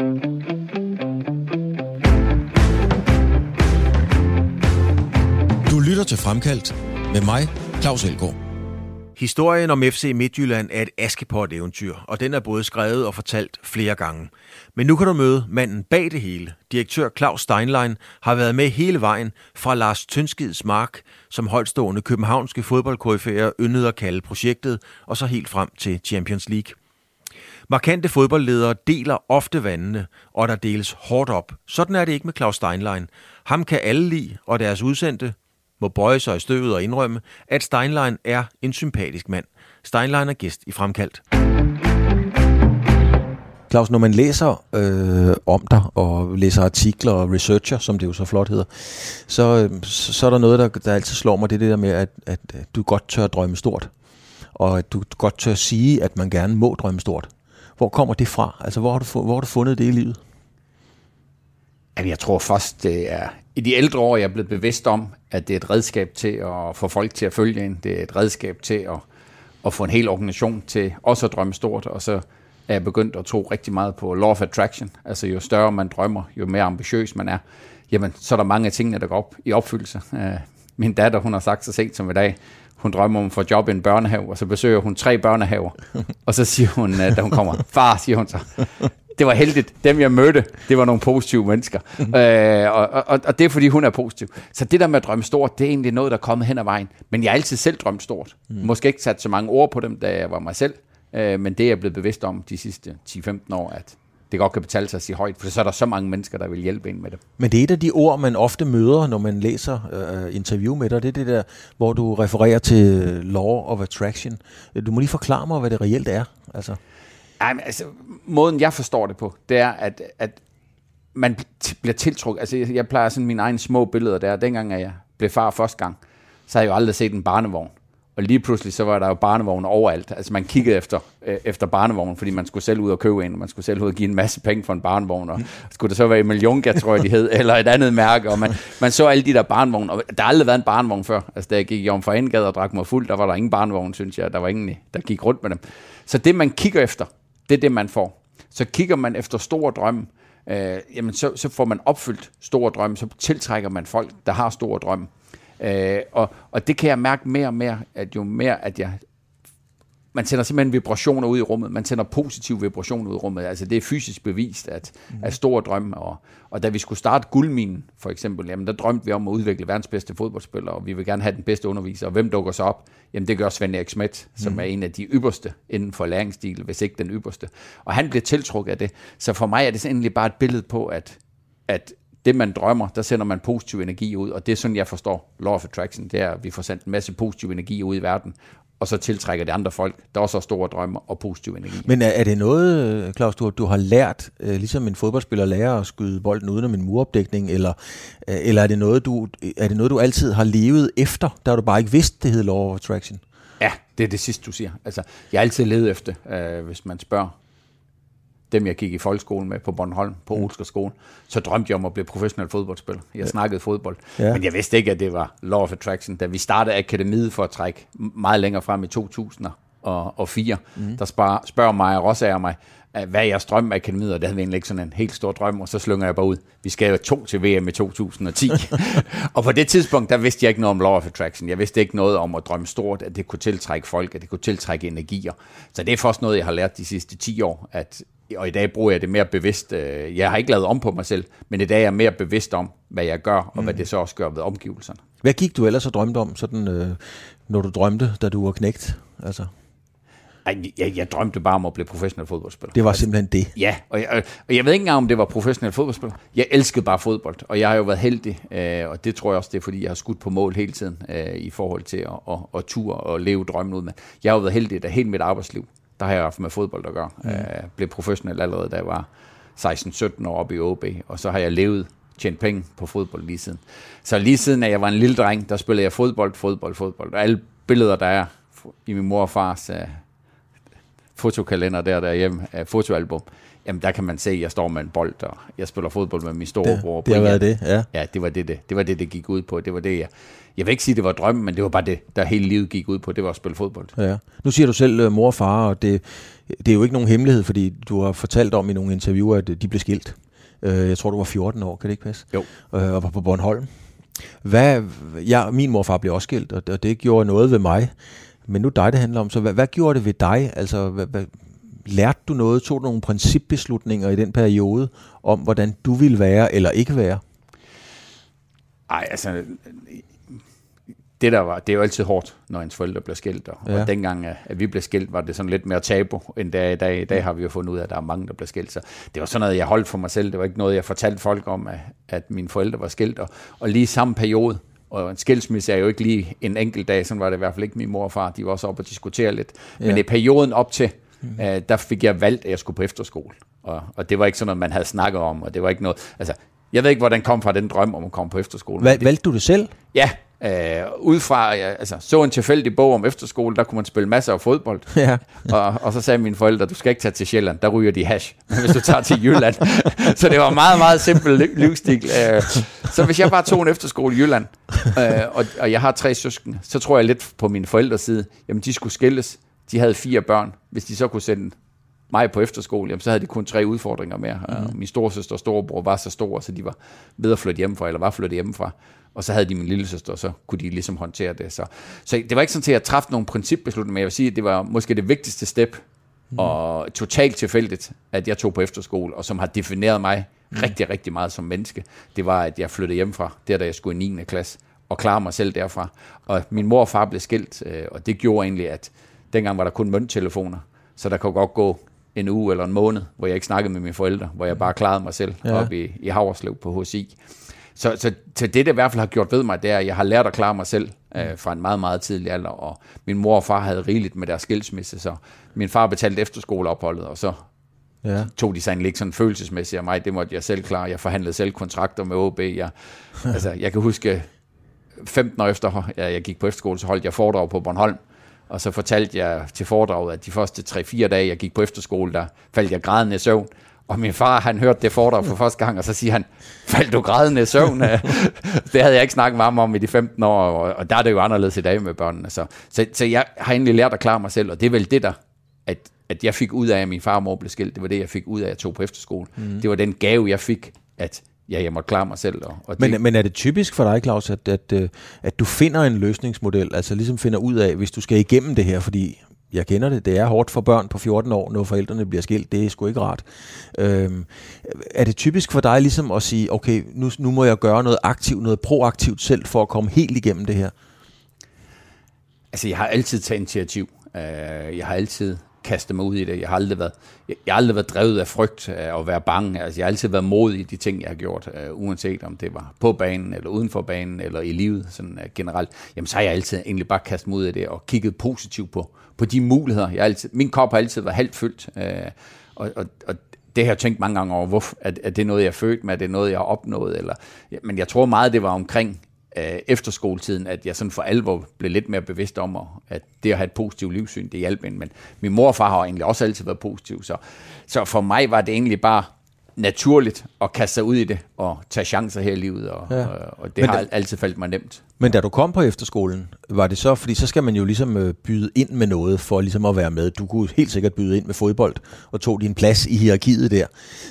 Du lytter til Fremkaldt med mig, Claus Elgaard. Historien om FC Midtjylland er et Askepot-eventyr, og den er både skrevet og fortalt flere gange. Men nu kan du møde manden bag det hele. Direktør Claus Steinlein har været med hele vejen fra Lars Tønskids mark, som højtstående københavnske fodboldkoryfærer yndede at kalde projektet, og så helt frem til Champions League. Markante fodboldledere deler ofte vandene, og der deles hårdt op. Sådan er det ikke med Claus Steinlein. Ham kan alle lide, og deres udsendte må bøje sig i støvet og indrømme, at Steinlein er en sympatisk mand. Steinlein er gæst i Fremkaldt. Claus, når man læser øh, om dig, og læser artikler og researcher, som det jo så flot hedder, så, øh, så er der noget, der, der altid slår mig, det er det der med, at, at du godt tør drømme stort. Og at du godt tør sige, at man gerne må drømme stort. Hvor kommer det fra? Altså, hvor har du, hvor har du fundet det i livet? jeg tror først, det er i de ældre år, jeg er blevet bevidst om, at det er et redskab til at få folk til at følge ind. Det er et redskab til at, at få en hel organisation til også at drømme stort. Og så er jeg begyndt at tro rigtig meget på law of attraction. Altså jo større man drømmer, jo mere ambitiøs man er, jamen så er der mange af tingene, der går op i opfyldelse. Øh, min datter, hun har sagt så sent som i dag, hun drømmer om at få job i en børnehave, og så besøger hun tre børnehaver. og så siger hun, øh, da hun kommer, far, siger hun så, det var heldigt. Dem, jeg mødte, det var nogle positive mennesker. øh, og, og, og det er, fordi hun er positiv. Så det der med at drømme stort, det er egentlig noget, der er kommet hen ad vejen. Men jeg har altid selv drømt stort. Mm. Måske ikke sat så mange ord på dem, da jeg var mig selv. Øh, men det er jeg blevet bevidst om de sidste 10-15 år, at det godt kan betale sig at sige højt, for så er der så mange mennesker, der vil hjælpe en med det. Men det er et af de ord, man ofte møder, når man læser uh, interview med dig. Det er det der, hvor du refererer til law of attraction. Du må lige forklare mig, hvad det reelt er. Altså. Ej, men altså, måden jeg forstår det på, det er, at, at man bliver tiltrukket. Altså, jeg plejer sådan mine egne små billeder der. Dengang jeg blev far første gang, så har jeg jo aldrig set en barnevogn. Og lige pludselig, så var der jo barnevogne overalt. Altså man kiggede efter, øh, efter barnevognen, fordi man skulle selv ud og købe en, og man skulle selv ud og give en masse penge for en barnevogn, og mm. skulle det så være Millionga, tror jeg, de hed, eller et andet mærke, og man, man så alle de der barnevogne, og der har aldrig været en barnevogn før. Altså da jeg gik i Jomfra Indgade og drak mig fuld, der var der ingen barnevogn, synes jeg. Der var ingen, der gik rundt med dem. Så det, man kigger efter, det er det, man får. Så kigger man efter store drømme, øh, jamen så, så får man opfyldt store drømme, så tiltrækker man folk, der har store drømme. Øh, og, og det kan jeg mærke mere og mere, at jo mere, at jeg man sender simpelthen vibrationer ud i rummet. Man sender positive vibrationer ud i rummet. Altså det er fysisk bevist, at, mm. at store drømme. Og, og da vi skulle starte guldminen, for eksempel, jamen der drømte vi om at udvikle verdens bedste fodboldspiller, og vi vil gerne have den bedste underviser. Og hvem dukker så op? Jamen det gør Svend Erik Schmidt, som mm. er en af de ypperste inden for læringsstil, hvis ikke den ypperste. Og han bliver tiltrukket af det. Så for mig er det egentlig bare et billede på, at, at det man drømmer, der sender man positiv energi ud, og det er sådan, jeg forstår Law of Attraction, det er, at vi får sendt en masse positiv energi ud i verden, og så tiltrækker det andre folk, der også har store drømme og positiv energi. Men er, er det noget, Claus, du, du har lært, øh, ligesom en fodboldspiller lærer at skyde bolden uden om en muropdækning, eller, øh, eller er, det noget, du, er det noget, du altid har levet efter, der du bare ikke vidste, det hed Law of Attraction? Ja, det er det sidste, du siger. Altså, jeg har altid levet efter, øh, hvis man spørger dem, jeg gik i folkeskolen med på Bornholm, på mm. skole, så drømte jeg om at blive professionel fodboldspiller. Jeg ja. snakkede fodbold, ja. men jeg vidste ikke, at det var Law of Attraction. Da vi startede akademiet for at trække meget længere frem i 2004, mm. der spørger, spørger mig og Rosager mig, hvad er jeres drøm med akademiet, og det havde vi egentlig ikke sådan en helt stor drøm, og så slynger jeg bare ud. Vi skal jo to til VM i 2010. og på det tidspunkt, der vidste jeg ikke noget om Law of Attraction. Jeg vidste ikke noget om at drømme stort, at det kunne tiltrække folk, at det kunne tiltrække energier. Så det er først noget, jeg har lært de sidste 10 år, at og i dag bruger jeg det mere bevidst. Øh, jeg har ikke lavet om på mig selv, men i dag er jeg mere bevidst om, hvad jeg gør, og mm. hvad det så også gør ved omgivelserne. Hvad gik du ellers og drømte om, sådan, øh, når du drømte, da du var knægt? Altså? Ej, jeg, jeg drømte bare om at blive professionel fodboldspiller. Det var simpelthen det? Ja, og jeg, og jeg ved ikke engang, om det var professionel fodboldspiller. Jeg elskede bare fodbold, og jeg har jo været heldig, øh, og det tror jeg også, det er, fordi jeg har skudt på mål hele tiden øh, i forhold til at, at, at ture og leve drømmen ud med. Jeg har jo været heldig, at hele mit arbejdsliv, der har jeg haft med fodbold at gøre. Mm. Øh, blev professionel allerede, da jeg var 16-17 år oppe i OB, og så har jeg levet tjent penge på fodbold lige siden. Så lige siden, at jeg var en lille dreng, der spillede jeg fodbold, fodbold, fodbold. Og alle billeder, der er i min mor og fars uh, fotokalender der derhjemme, uh, fotoalbum, jamen der kan man se, at jeg står med en bold, og jeg spiller fodbold med min storebror. Det, det har været det, ja. Ja, det var det, det, det var det, det gik ud på. Det var det, jeg, jeg vil ikke sige, det var drømmen, men det var bare det, der hele livet gik ud på, det var at spille fodbold. Ja. Nu siger du selv uh, mor og far, og det, det er jo ikke nogen hemmelighed, fordi du har fortalt om i nogle interviewer, at de blev skilt. Uh, jeg tror, du var 14 år, kan det ikke passe? Jo. Uh, og var på Bornholm. Hvad, ja, min morfar blev også skilt, og det, og det gjorde noget ved mig. Men nu dig, det handler om. Så hvad, hvad gjorde det ved dig? Altså, hvad, hvad, lærte du noget? Tog du nogle principbeslutninger i den periode om, hvordan du ville være eller ikke være? Nej, altså, det der var, det er jo altid hårdt, når ens forældre bliver skilt, og, ja. og dengang, at vi blev skilt, var det sådan lidt mere tabu, end der i dag. I dag har vi jo fundet ud af, at der er mange, der bliver skilt, så det var sådan noget, jeg holdt for mig selv. Det var ikke noget, jeg fortalte folk om, at, at mine forældre var skilt, og, og lige samme periode, og en skilsmisse er jo ikke lige en enkelt dag, sådan var det i hvert fald ikke min mor og far, de var også oppe og diskutere lidt. Ja. Men i perioden op til, mm. uh, der fik jeg valgt, at jeg skulle på efterskole. Og, og det var ikke sådan noget, man havde snakket om, og det var ikke noget, altså, jeg ved ikke, hvordan kom fra den drøm om at komme på efterskole. Val, valgte du det selv? Ja, Øh, ud fra, jeg, altså, så en tilfældig bog om efterskole, der kunne man spille masser af fodbold. Ja. og, og så sagde mine forældre, du skal ikke tage til Sjælland, der ryger de hash, hvis du tager til Jylland. så det var meget, meget simpel livsstil. Øh, så hvis jeg bare tog en efterskole i Jylland, øh, og, og jeg har tre søskende, så tror jeg lidt på mine forældres side, jamen de skulle skilles. De havde fire børn. Hvis de så kunne sende mig på efterskole, jamen, så havde de kun tre udfordringer mere. Mm. min storesøster og storebror var så store, så de var ved at flytte hjemmefra, eller var flyttet hjemmefra og så havde de min lille søster, og så kunne de ligesom håndtere det. Så, så det var ikke sådan at jeg træffede nogle principbeslutninger, men jeg vil sige, at det var måske det vigtigste step, mm. og totalt tilfældigt, at jeg tog på efterskole, og som har defineret mig mm. rigtig, rigtig meget som menneske, det var, at jeg flyttede hjemmefra, der da jeg skulle i 9. klasse, og klare mig selv derfra. Og min mor og far blev skilt, øh, og det gjorde egentlig, at dengang var der kun mønttelefoner, så der kunne godt gå en uge eller en måned, hvor jeg ikke snakkede med mine forældre, hvor jeg bare klarede mig selv ja. op i, i Havreslev på HSI. Så, så, så det, det i hvert fald har gjort ved mig, det er, at jeg har lært at klare mig selv øh, fra en meget, meget tidlig alder, og min mor og far havde rigeligt med deres skilsmisse, så min far betalte efterskoleopholdet, og så ja. tog de sig egentlig ikke sådan følelsesmæssigt af mig, det måtte jeg selv klare. Jeg forhandlede selv kontrakter med OB. Jeg, altså, jeg kan huske, 15 år efter jeg, jeg gik på efterskole, så holdt jeg foredrag på Bornholm, og så fortalte jeg til foredraget, at de første 3-4 dage, jeg gik på efterskole, der faldt jeg grædende i søvn, og min far, han hørte det foredrag for første gang, og så siger han, faldt du grædende i søvn? det havde jeg ikke snakket med ham om i de 15 år, og der er det jo anderledes i dag med børnene. Så, så, så jeg har egentlig lært at klare mig selv, og det er vel det der, at, at jeg fik ud af, at min far og mor blev skilt. Det var det, jeg fik ud af, at jeg tog på efterskole. Mm. Det var den gave, jeg fik, at ja, jeg måtte klare mig selv. Og, og det... men, men er det typisk for dig, Claus, at, at, øh, at du finder en løsningsmodel, altså ligesom finder ud af, hvis du skal igennem det her, fordi jeg kender det, det er hårdt for børn på 14 år, når forældrene bliver skilt, det er sgu ikke rart. Øhm, er det typisk for dig ligesom at sige, okay, nu, nu må jeg gøre noget aktivt, noget proaktivt selv, for at komme helt igennem det her? Altså, jeg har altid taget initiativ. Uh, jeg har altid kastet mig ud i det. Jeg har aldrig været, jeg, jeg har aldrig været drevet af frygt øh, og være bange. Altså, jeg har altid været modig i de ting, jeg har gjort, uh, uanset om det var på banen, eller uden for banen, eller i livet sådan, uh, generelt. Jamen, så har jeg altid egentlig bare kastet mig ud i det, og kigget positivt på, på de muligheder. Jeg altid, min kop har altid været halvt fyldt, øh, og, og, og det har jeg tænkt mange gange over, hvorfor, er, er det noget, jeg er født med, er det noget, jeg har opnået, eller, ja, men jeg tror meget, det var omkring øh, efterskoletiden, at jeg sådan for alvor blev lidt mere bevidst om, at det at have et positivt livssyn, det hjalp en, men min mor og far har egentlig også altid været positiv, så, så for mig var det egentlig bare naturligt at kaste sig ud i det og tage chancer her i livet, og, ja. og, og det men har da, altid faldt mig nemt. Men da du kom på efterskolen, var det så, fordi så skal man jo ligesom øh, byde ind med noget for ligesom at være med. Du kunne helt sikkert byde ind med fodbold og tog din plads i hierarkiet der.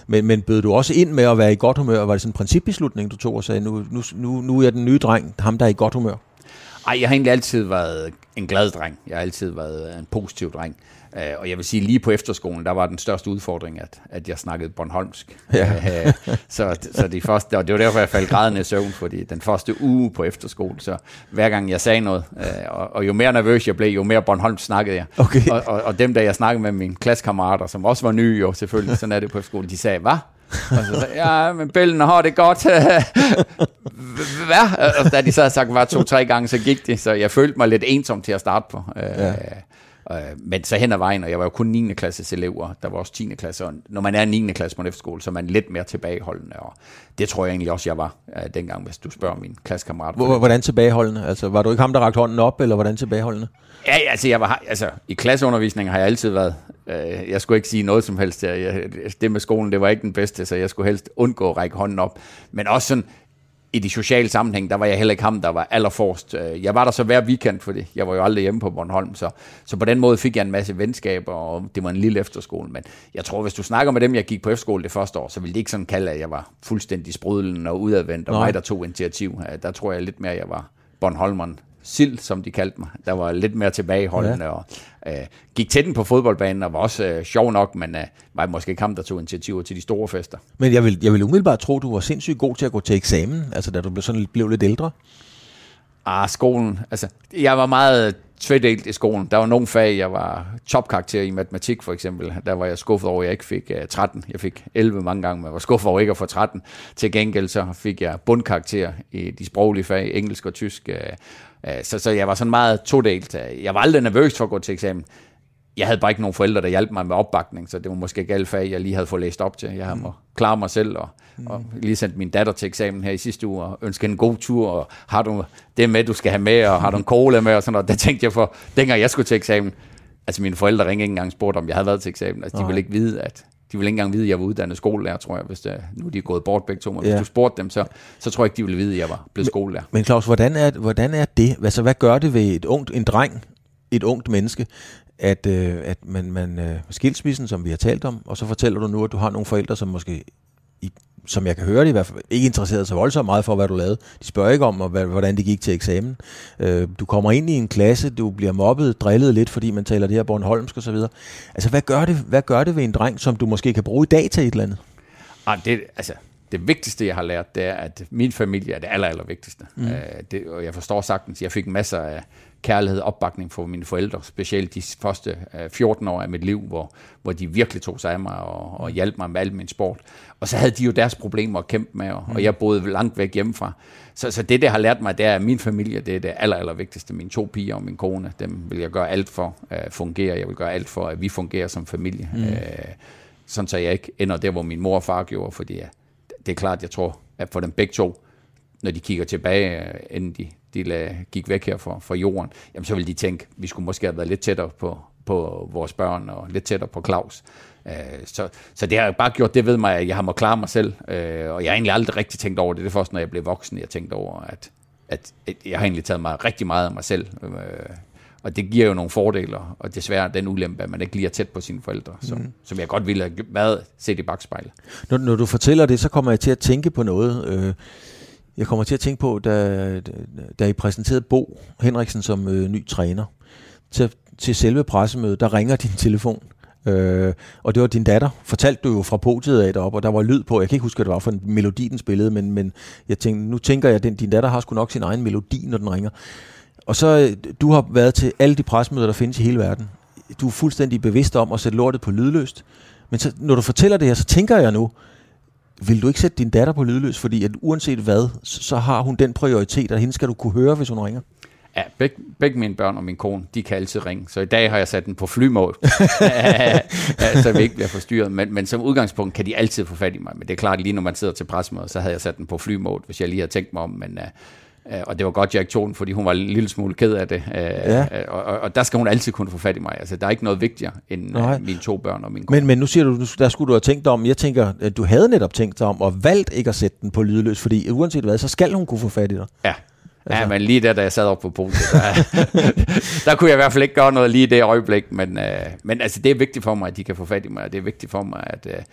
Men, men bød du også ind med at være i godt humør? Var det sådan en principbeslutning, du tog og sagde, nu, nu, nu, nu er den nye dreng, ham der er i godt humør? Ej, jeg har egentlig altid været en glad dreng. Jeg har altid været en positiv dreng. Uh, og jeg vil sige, lige på efterskolen, der var den største udfordring, at, at jeg snakkede Bornholmsk. Ja. Uh, så, så de første, og det var derfor, jeg faldt grædende i søvn, fordi den første uge på efterskole, så hver gang jeg sagde noget, uh, og, og jo mere nervøs jeg blev, jo mere Bornholmsk snakkede jeg. Okay. Og, og, og dem, der jeg snakkede med mine klassekammerater, som også var nye jo selvfølgelig, sådan er det på efterskolen, de sagde, hvad? Og så sagde ja, men Bellen har det godt. Hvad? Og da de så havde sagt, var to-tre gange, så gik det. Så jeg følte mig lidt ensom til at starte på. Ja. Øh, men så hen ad vejen, og jeg var jo kun 9. klasses elever, der var også 10. klasse, og når man er 9. klasse på en efterskole, så er man lidt mere tilbageholdende, og det tror jeg egentlig også, jeg var øh, dengang, hvis du spørger min klassekammerat. Hvordan tilbageholdende? Altså, var du ikke ham, der rakte hånden op, eller hvordan tilbageholdende? Ja, altså, jeg var, altså, i klasseundervisningen har jeg altid været, øh, jeg skulle ikke sige noget som helst. Jeg, jeg, det med skolen, det var ikke den bedste, så jeg skulle helst undgå at række hånden op. Men også sådan, i de sociale sammenhæng, der var jeg heller ikke ham, der var allerforrest. Øh, jeg var der så hver weekend, fordi jeg var jo aldrig hjemme på Bornholm, så, så på den måde fik jeg en masse venskaber, og det var en lille efterskole. Men jeg tror, hvis du snakker med dem, jeg gik på efterskole det første år, så ville de ikke sådan kalde, at jeg var fuldstændig sprudlen og udadvendt, og Nej. mig, der tog initiativ. Der tror jeg lidt mere, at jeg var Bornholmeren sild, som de kaldte mig. Der var lidt mere tilbageholdende ja. og øh, gik til den på fodboldbanen og var også øh, sjov nok, men øh, var måske ikke ham, der tog initiativer til de store fester. Men jeg vil, jeg vil umiddelbart tro, du var sindssygt god til at gå til eksamen, altså da du blev, sådan, blev lidt ældre. Ah, skolen. Altså, jeg var meget tvedelt i skolen. Der var nogle fag, jeg var topkarakter i matematik for eksempel. Der var jeg skuffet over, at jeg ikke fik øh, 13. Jeg fik 11 mange gange, men jeg var skuffet over ikke at få 13. Til gengæld så fik jeg bundkarakter i de sproglige fag, engelsk og tysk. Øh, øh, så, så jeg var sådan meget todelt. Jeg var aldrig nervøs for at gå til eksamen jeg havde bare ikke nogen forældre, der hjalp mig med opbakning, så det var måske ikke alle fag, jeg lige havde fået læst op til. Jeg havde mm. klare mig selv, og, mm. og lige sendt min datter til eksamen her i sidste uge, og ønske en god tur, og har du det med, du skal have med, og har du en cola med, og sådan noget. Der tænkte jeg for, dengang jeg skulle til eksamen, altså mine forældre ringede ikke engang spurgte, om jeg havde været til eksamen. Altså, de ville ikke vide, at de ville ikke engang vide, at jeg var uddannet skolelærer, tror jeg, hvis det, nu de er gået bort begge to. Men ja. hvis du spurgte dem, så, så tror jeg ikke, de ville vide, at jeg var blevet skolelærer. Men Claus, hvordan er, hvordan er det? Altså, hvad gør det ved et ungt, en dreng, et ungt menneske, at, øh, at man, man øh, skilsmissen, som vi har talt om, og så fortæller du nu, at du har nogle forældre, som måske, i, som jeg kan høre det i hvert fald, ikke interesseret så voldsomt meget for, hvad du lavede. De spørger ikke om, hvordan det gik til eksamen. Øh, du kommer ind i en klasse, du bliver mobbet, drillet lidt, fordi man taler det her Bornholmsk og så videre. Altså, hvad gør, det, hvad gør det ved en dreng, som du måske kan bruge i dag til et eller andet? Ah, det, altså, det vigtigste, jeg har lært, det er, at min familie er det aller, aller vigtigste. Mm. Øh, det, og jeg forstår sagtens, jeg fik masser af kærlighed og opbakning fra mine forældre, specielt de første 14 øh, år af mit liv, hvor, hvor de virkelig tog sig af mig og, og hjalp mig med al min sport. Og så havde de jo deres problemer at kæmpe med, og, mm. og jeg boede langt væk hjemmefra. Så, så det, det har lært mig, det er, at min familie, det er det aller, aller vigtigste. Mine to piger og min kone, dem vil jeg gøre alt for at uh, fungere. Jeg vil gøre alt for, at vi fungerer som familie. Mm. Uh, sådan så jeg ikke ender der, hvor min mor og far gjorde, fordi uh, det er klart, jeg tror, at for dem begge to, når de kigger tilbage, inden de de lagde, gik væk her fra, fra jorden, jamen så ville de tænke, vi skulle måske have været lidt tættere på, på vores børn, og lidt tættere på Claus. Øh, så, så det har bare gjort det ved mig, at jeg har må klare mig selv, øh, og jeg har egentlig aldrig rigtig tænkt over det. Det er først, når jeg blev voksen, jeg tænkte over, at, at, at jeg har egentlig taget mig rigtig meget af mig selv. Øh, og det giver jo nogle fordele, og desværre den ulempe, at man ikke lige er tæt på sine forældre, som, mm. som jeg godt ville have været set i bagspejlet. Når, når du fortæller det, så kommer jeg til at tænke på noget. Øh, jeg kommer til at tænke på, da, da I præsenterede Bo Henriksen som øh, ny træner, til, til selve pressemødet, der ringer din telefon. Øh, og det var din datter, fortalte du jo fra podiet af deroppe, og der var lyd på, jeg kan ikke huske, hvad det var for en melodi, den spillede, men, men jeg tænkte, nu tænker jeg, at den, din datter har sgu nok sin egen melodi, når den ringer. Og så, øh, du har været til alle de pressemøder, der findes i hele verden. Du er fuldstændig bevidst om at sætte lortet på lydløst. Men så, når du fortæller det her, så tænker jeg nu, vil du ikke sætte din datter på lydløs, fordi at uanset hvad, så har hun den prioritet, og hende skal du kunne høre, hvis hun ringer? Ja, begge, begge mine børn og min kone, de kan altid ringe. Så i dag har jeg sat den på flymål, så vi ikke bliver forstyrret. Men, men som udgangspunkt kan de altid få fat i mig. Men det er klart, lige når man sidder til pressemøde, så havde jeg sat den på flymål, hvis jeg lige havde tænkt mig om. Men uh, og det var godt, Jack tog den, fordi hun var en lille smule ked af det. Øh, ja. og, og, og der skal hun altid kunne få fat i mig. Altså, der er ikke noget vigtigere end Nej. mine to børn og min kone. Men, men nu siger du, der skulle du have tænkt om. Jeg tænker, du havde netop tænkt dig om, og valgt ikke at sætte den på lydløs, fordi uanset hvad, så skal hun kunne få fat i dig. Ja. Altså. Ja, men lige der, da jeg sad op på posen, der, der kunne jeg i hvert fald ikke gøre noget lige i det øjeblik, men, øh, men altså, det er vigtigt for mig, at de kan få fat i mig, og det er vigtigt for mig, at, øh, Øh,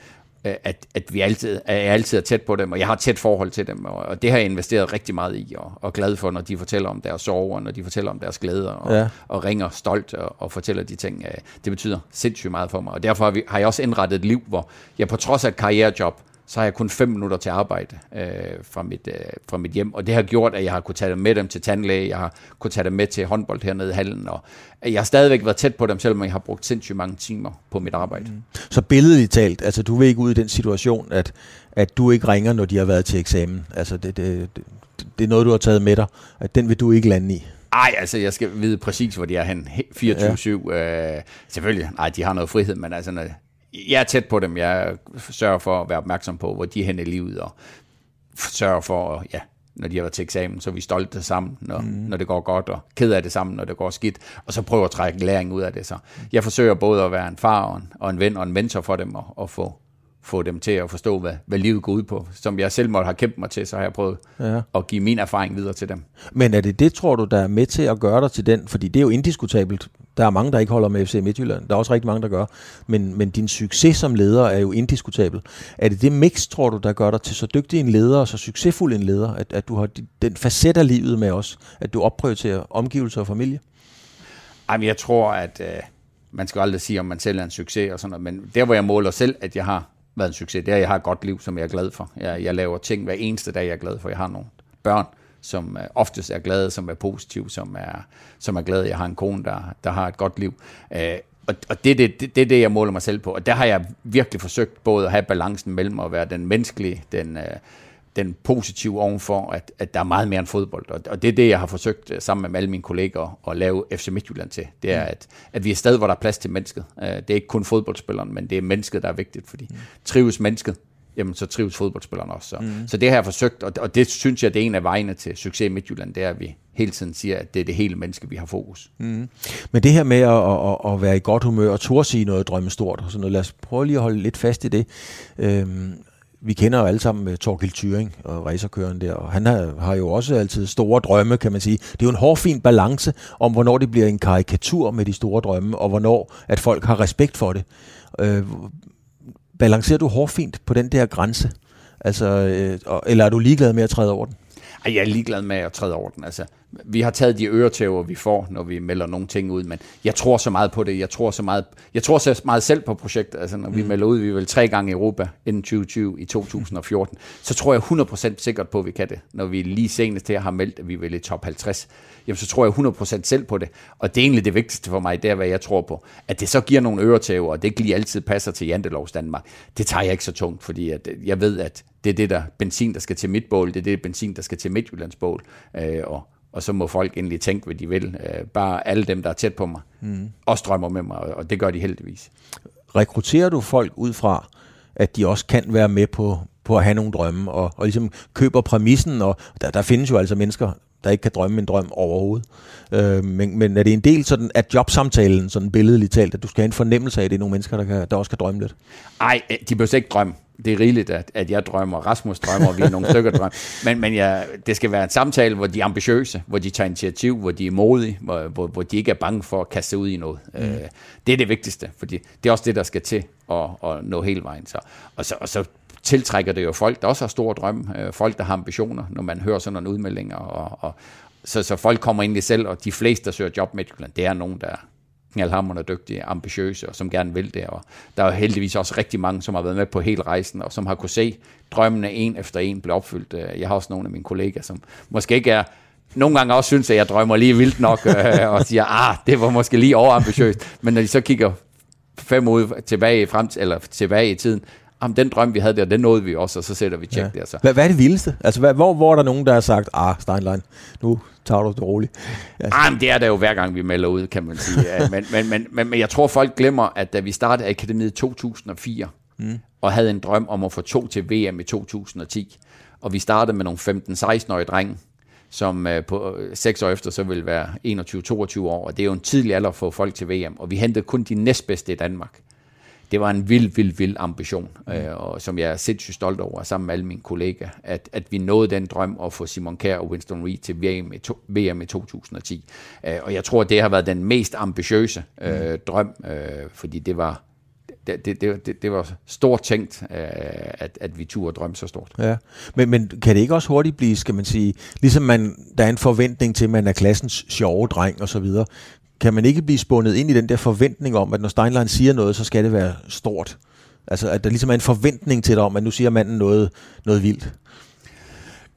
at, at vi altid, at jeg altid er tæt på dem, og jeg har et tæt forhold til dem, og, og det har jeg investeret rigtig meget i, og, og glad for, når de fortæller om deres sorger, og når de fortæller om deres glæder, og, ja. og ringer stolt og, og fortæller de ting. Øh, det betyder sindssygt meget for mig, og derfor har, vi, har jeg også indrettet et liv, hvor jeg på trods af et karrierejob, så har jeg kun fem minutter til arbejde øh, fra, mit, øh, fra mit hjem. Og det har gjort, at jeg har kunnet tage dem med dem til tandlæge, jeg har kunnet tage dem med til håndbold hernede i hallen, og jeg har stadigvæk været tæt på dem, selvom jeg har brugt sindssygt mange timer på mit arbejde. Mm. Så billedligt talt, altså du vil ikke ud i den situation, at, at du ikke ringer, når de har været til eksamen. Altså det, det, det, det er noget, du har taget med dig, at den vil du ikke lande i. Ej, altså, jeg skal vide præcis, hvor de er hen. 24-7. Ja. Øh, selvfølgelig, nej, de har noget frihed, men altså, når, jeg er tæt på dem. Jeg sørger for at være opmærksom på, hvor de er hen i livet, og sørger for, ja, når de har været til eksamen, så er vi stolte sammen, når, mm. når det går godt, og ked af det sammen, når det går skidt, og så prøver at trække læring ud af det. Så jeg forsøger både at være en far og en, og en ven og en mentor for dem, og, og få, få dem til at forstå, hvad, hvad livet går ud på. Som jeg selv måtte have kæmpet mig til, så har jeg prøvet ja. at give min erfaring videre til dem. Men er det det, tror du, der er med til at gøre dig til den? Fordi det er jo indiskutabelt. Der er mange, der ikke holder med FC Midtjylland. Der er også rigtig mange, der gør. Men, men din succes som leder er jo indiskutabel. Er det det mix, tror du, der gør dig til så dygtig en leder og så succesfuld en leder, at, at du har den facet af livet med os, at du opprioriterer omgivelser og familie? Jamen, jeg tror, at øh, man skal aldrig sige, om man selv er en succes og sådan noget, men der, hvor jeg måler selv, at jeg har været en succes. Det er, jeg har et godt liv, som jeg er glad for. Jeg, jeg laver ting hver eneste dag, jeg er glad for. Jeg har nogle børn, som oftest er glade, som er positive, som er, som er glade. Jeg har en kone, der, der har et godt liv. Øh, og, og det, det, det, det er det, jeg måler mig selv på. Og der har jeg virkelig forsøgt både at have balancen mellem at være den menneskelige, den, øh, den positive ovenfor, at, at der er meget mere end fodbold. Og, og det er det, jeg har forsøgt øh, sammen med alle mine kolleger at lave FC Midtjylland til. Det er, mm. at, at vi er sted, hvor der er plads til mennesket. Uh, det er ikke kun fodboldspilleren, men det er mennesket, der er vigtigt, fordi mm. trives mennesket, jamen så trives fodboldspilleren også. Så, mm. så det har jeg forsøgt, og, og det synes jeg, det er en af vejene til succes i Midtjylland, det er, at vi hele tiden siger, at det er det hele menneske, vi har fokus. Mm. Men det her med at, at, at være i godt humør og turde sige noget drømmestort, og sådan noget, lad os prøve lige at holde lidt fast i det. Øhm, vi kender jo alle sammen øh, Torgild Thyring og racerkøren der, og han har, har jo også altid store drømme, kan man sige. Det er jo en hårfin balance om, hvornår det bliver en karikatur med de store drømme, og hvornår at folk har respekt for det. Øh, balancerer du hårfint på den der grænse? Altså, øh, eller er du ligeglad med at træde over den? Ej, jeg er ligeglad med at træde over den. Altså, vi har taget de øretæver, vi får, når vi melder nogle ting ud, men jeg tror så meget på det. Jeg tror så meget, jeg tror så meget selv på projektet. Altså, når mm. vi melder ud, vi vil tre gange i Europa inden 2020 i 2014, så tror jeg 100% sikkert på, at vi kan det. Når vi lige senest her har meldt, at vi vil i top 50, jamen, så tror jeg 100% selv på det. Og det er egentlig det vigtigste for mig, det er, hvad jeg tror på. At det så giver nogle øretæver, og det ikke lige altid passer til Jantelovs Danmark, det tager jeg ikke så tungt, fordi at jeg ved, at det er det der benzin, der skal til mit bål, det er det benzin, der skal til Midtjyllands bål. Øh, og og så må folk endelig tænke, hvad de vil. Øh, bare alle dem, der er tæt på mig, mm. også drømmer med mig, og det gør de heldigvis. Rekrutterer du folk ud fra, at de også kan være med på, på at have nogle drømme, og, og ligesom køber præmissen, og der, der findes jo altså mennesker, der ikke kan drømme en drøm overhovedet. Øh, men, men er det en del sådan, at jobsamtalen, sådan billedligt talt, at du skal have en fornemmelse af, at det er nogle mennesker, der, kan, der også kan drømme lidt? Nej, de behøver ikke drømme det er rigeligt, at, at jeg drømmer, Rasmus drømmer, og vi er nogle stykker drømmer. Men, men jeg, det skal være en samtale, hvor de er ambitiøse, hvor de tager initiativ, hvor de er modige, hvor, hvor, hvor de ikke er bange for at kaste sig ud i noget. Mm. Øh, det er det vigtigste, fordi det er også det, der skal til at, at nå hele vejen. Så, og, så, og så tiltrækker det jo folk, der også har store drømme, øh, folk, der har ambitioner, når man hører sådan nogle udmeldinger. Og, og, så, så folk kommer ind i selv, og de fleste, der søger job med det er nogen, der, knaldhamrende dygtige, ambitiøse, og som gerne vil det. Og der er heldigvis også rigtig mange, som har været med på hele rejsen, og som har kunne se drømmene en efter en blive opfyldt. Øh, jeg har også nogle af mine kollegaer, som måske ikke er nogle gange også synes, at jeg drømmer lige vildt nok, øh, og siger, ah, det var måske lige overambitiøst. Men når de så kigger fem uger tilbage, frem, eller tilbage i tiden, jamen, den drøm, vi havde der, den nåede vi også, og så sætter vi tjek ja. der. Så. Hvad, hvad er det vildeste? Altså, hvad, hvor, hvor er der nogen, der har sagt, ah, Steinlein, nu tager du det roligt? Altså. Ah, men det er der jo hver gang, vi melder ud, kan man sige. Ja, men, men, men, men, men jeg tror, folk glemmer, at da vi startede Akademiet i 2004, mm. og havde en drøm om at få to til VM i 2010, og vi startede med nogle 15-16-årige drenge, som uh, på uh, seks år efter så vil være 21-22 år, og det er jo en tidlig alder få folk til VM, og vi hentede kun de næstbedste i Danmark det var en vild, vild, vild ambition, mm. øh, og som jeg er sindssygt stolt over sammen med alle mine kollegaer, at, at vi nåede den drøm at få Simon Kjær og Winston Reed til VM i, to, VM i 2010. Øh, og jeg tror, at det har været den mest ambitiøse øh, mm. drøm, øh, fordi det var det, det, det, det var stort tænkt, øh, at, at vi turde drømme så stort. Ja. Men, men kan det ikke også hurtigt blive, skal man sige, ligesom man, der er en forventning til, at man er klassens sjove dreng og så videre, kan man ikke blive spundet ind i den der forventning om, at når Steinlein siger noget, så skal det være stort? Altså, at der ligesom er en forventning til dig om, at nu siger manden noget, noget vildt.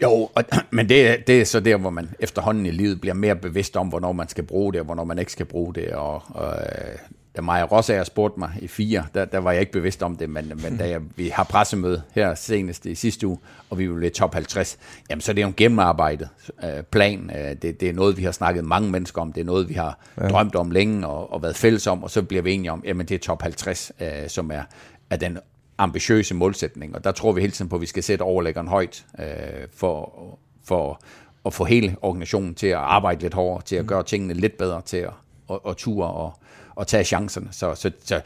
Jo, og, men det, det er så der, hvor man efterhånden i livet bliver mere bevidst om, hvornår man skal bruge det, og hvornår man ikke skal bruge det. Og, og øh, da Maja Rossager spurgte mig i fire, der, der var jeg ikke bevidst om det, men, men da jeg, vi har pressemøde her senest i sidste uge, og vi vil top 50, jamen så er det jo en gennemarbejdet øh, plan. Øh, det, det er noget, vi har snakket mange mennesker om, det er noget, vi har ja. drømt om længe og, og været fælles om, og så bliver vi enige om, jamen det er top 50, øh, som er, er den ambitiøse målsætning, og der tror vi hele tiden på, at vi skal sætte overlæggeren højt øh, for, for at få hele organisationen til at arbejde lidt hårdere, til at mm. gøre tingene lidt bedre, til at, at, at ture og, og tage chancerne. Så, så, så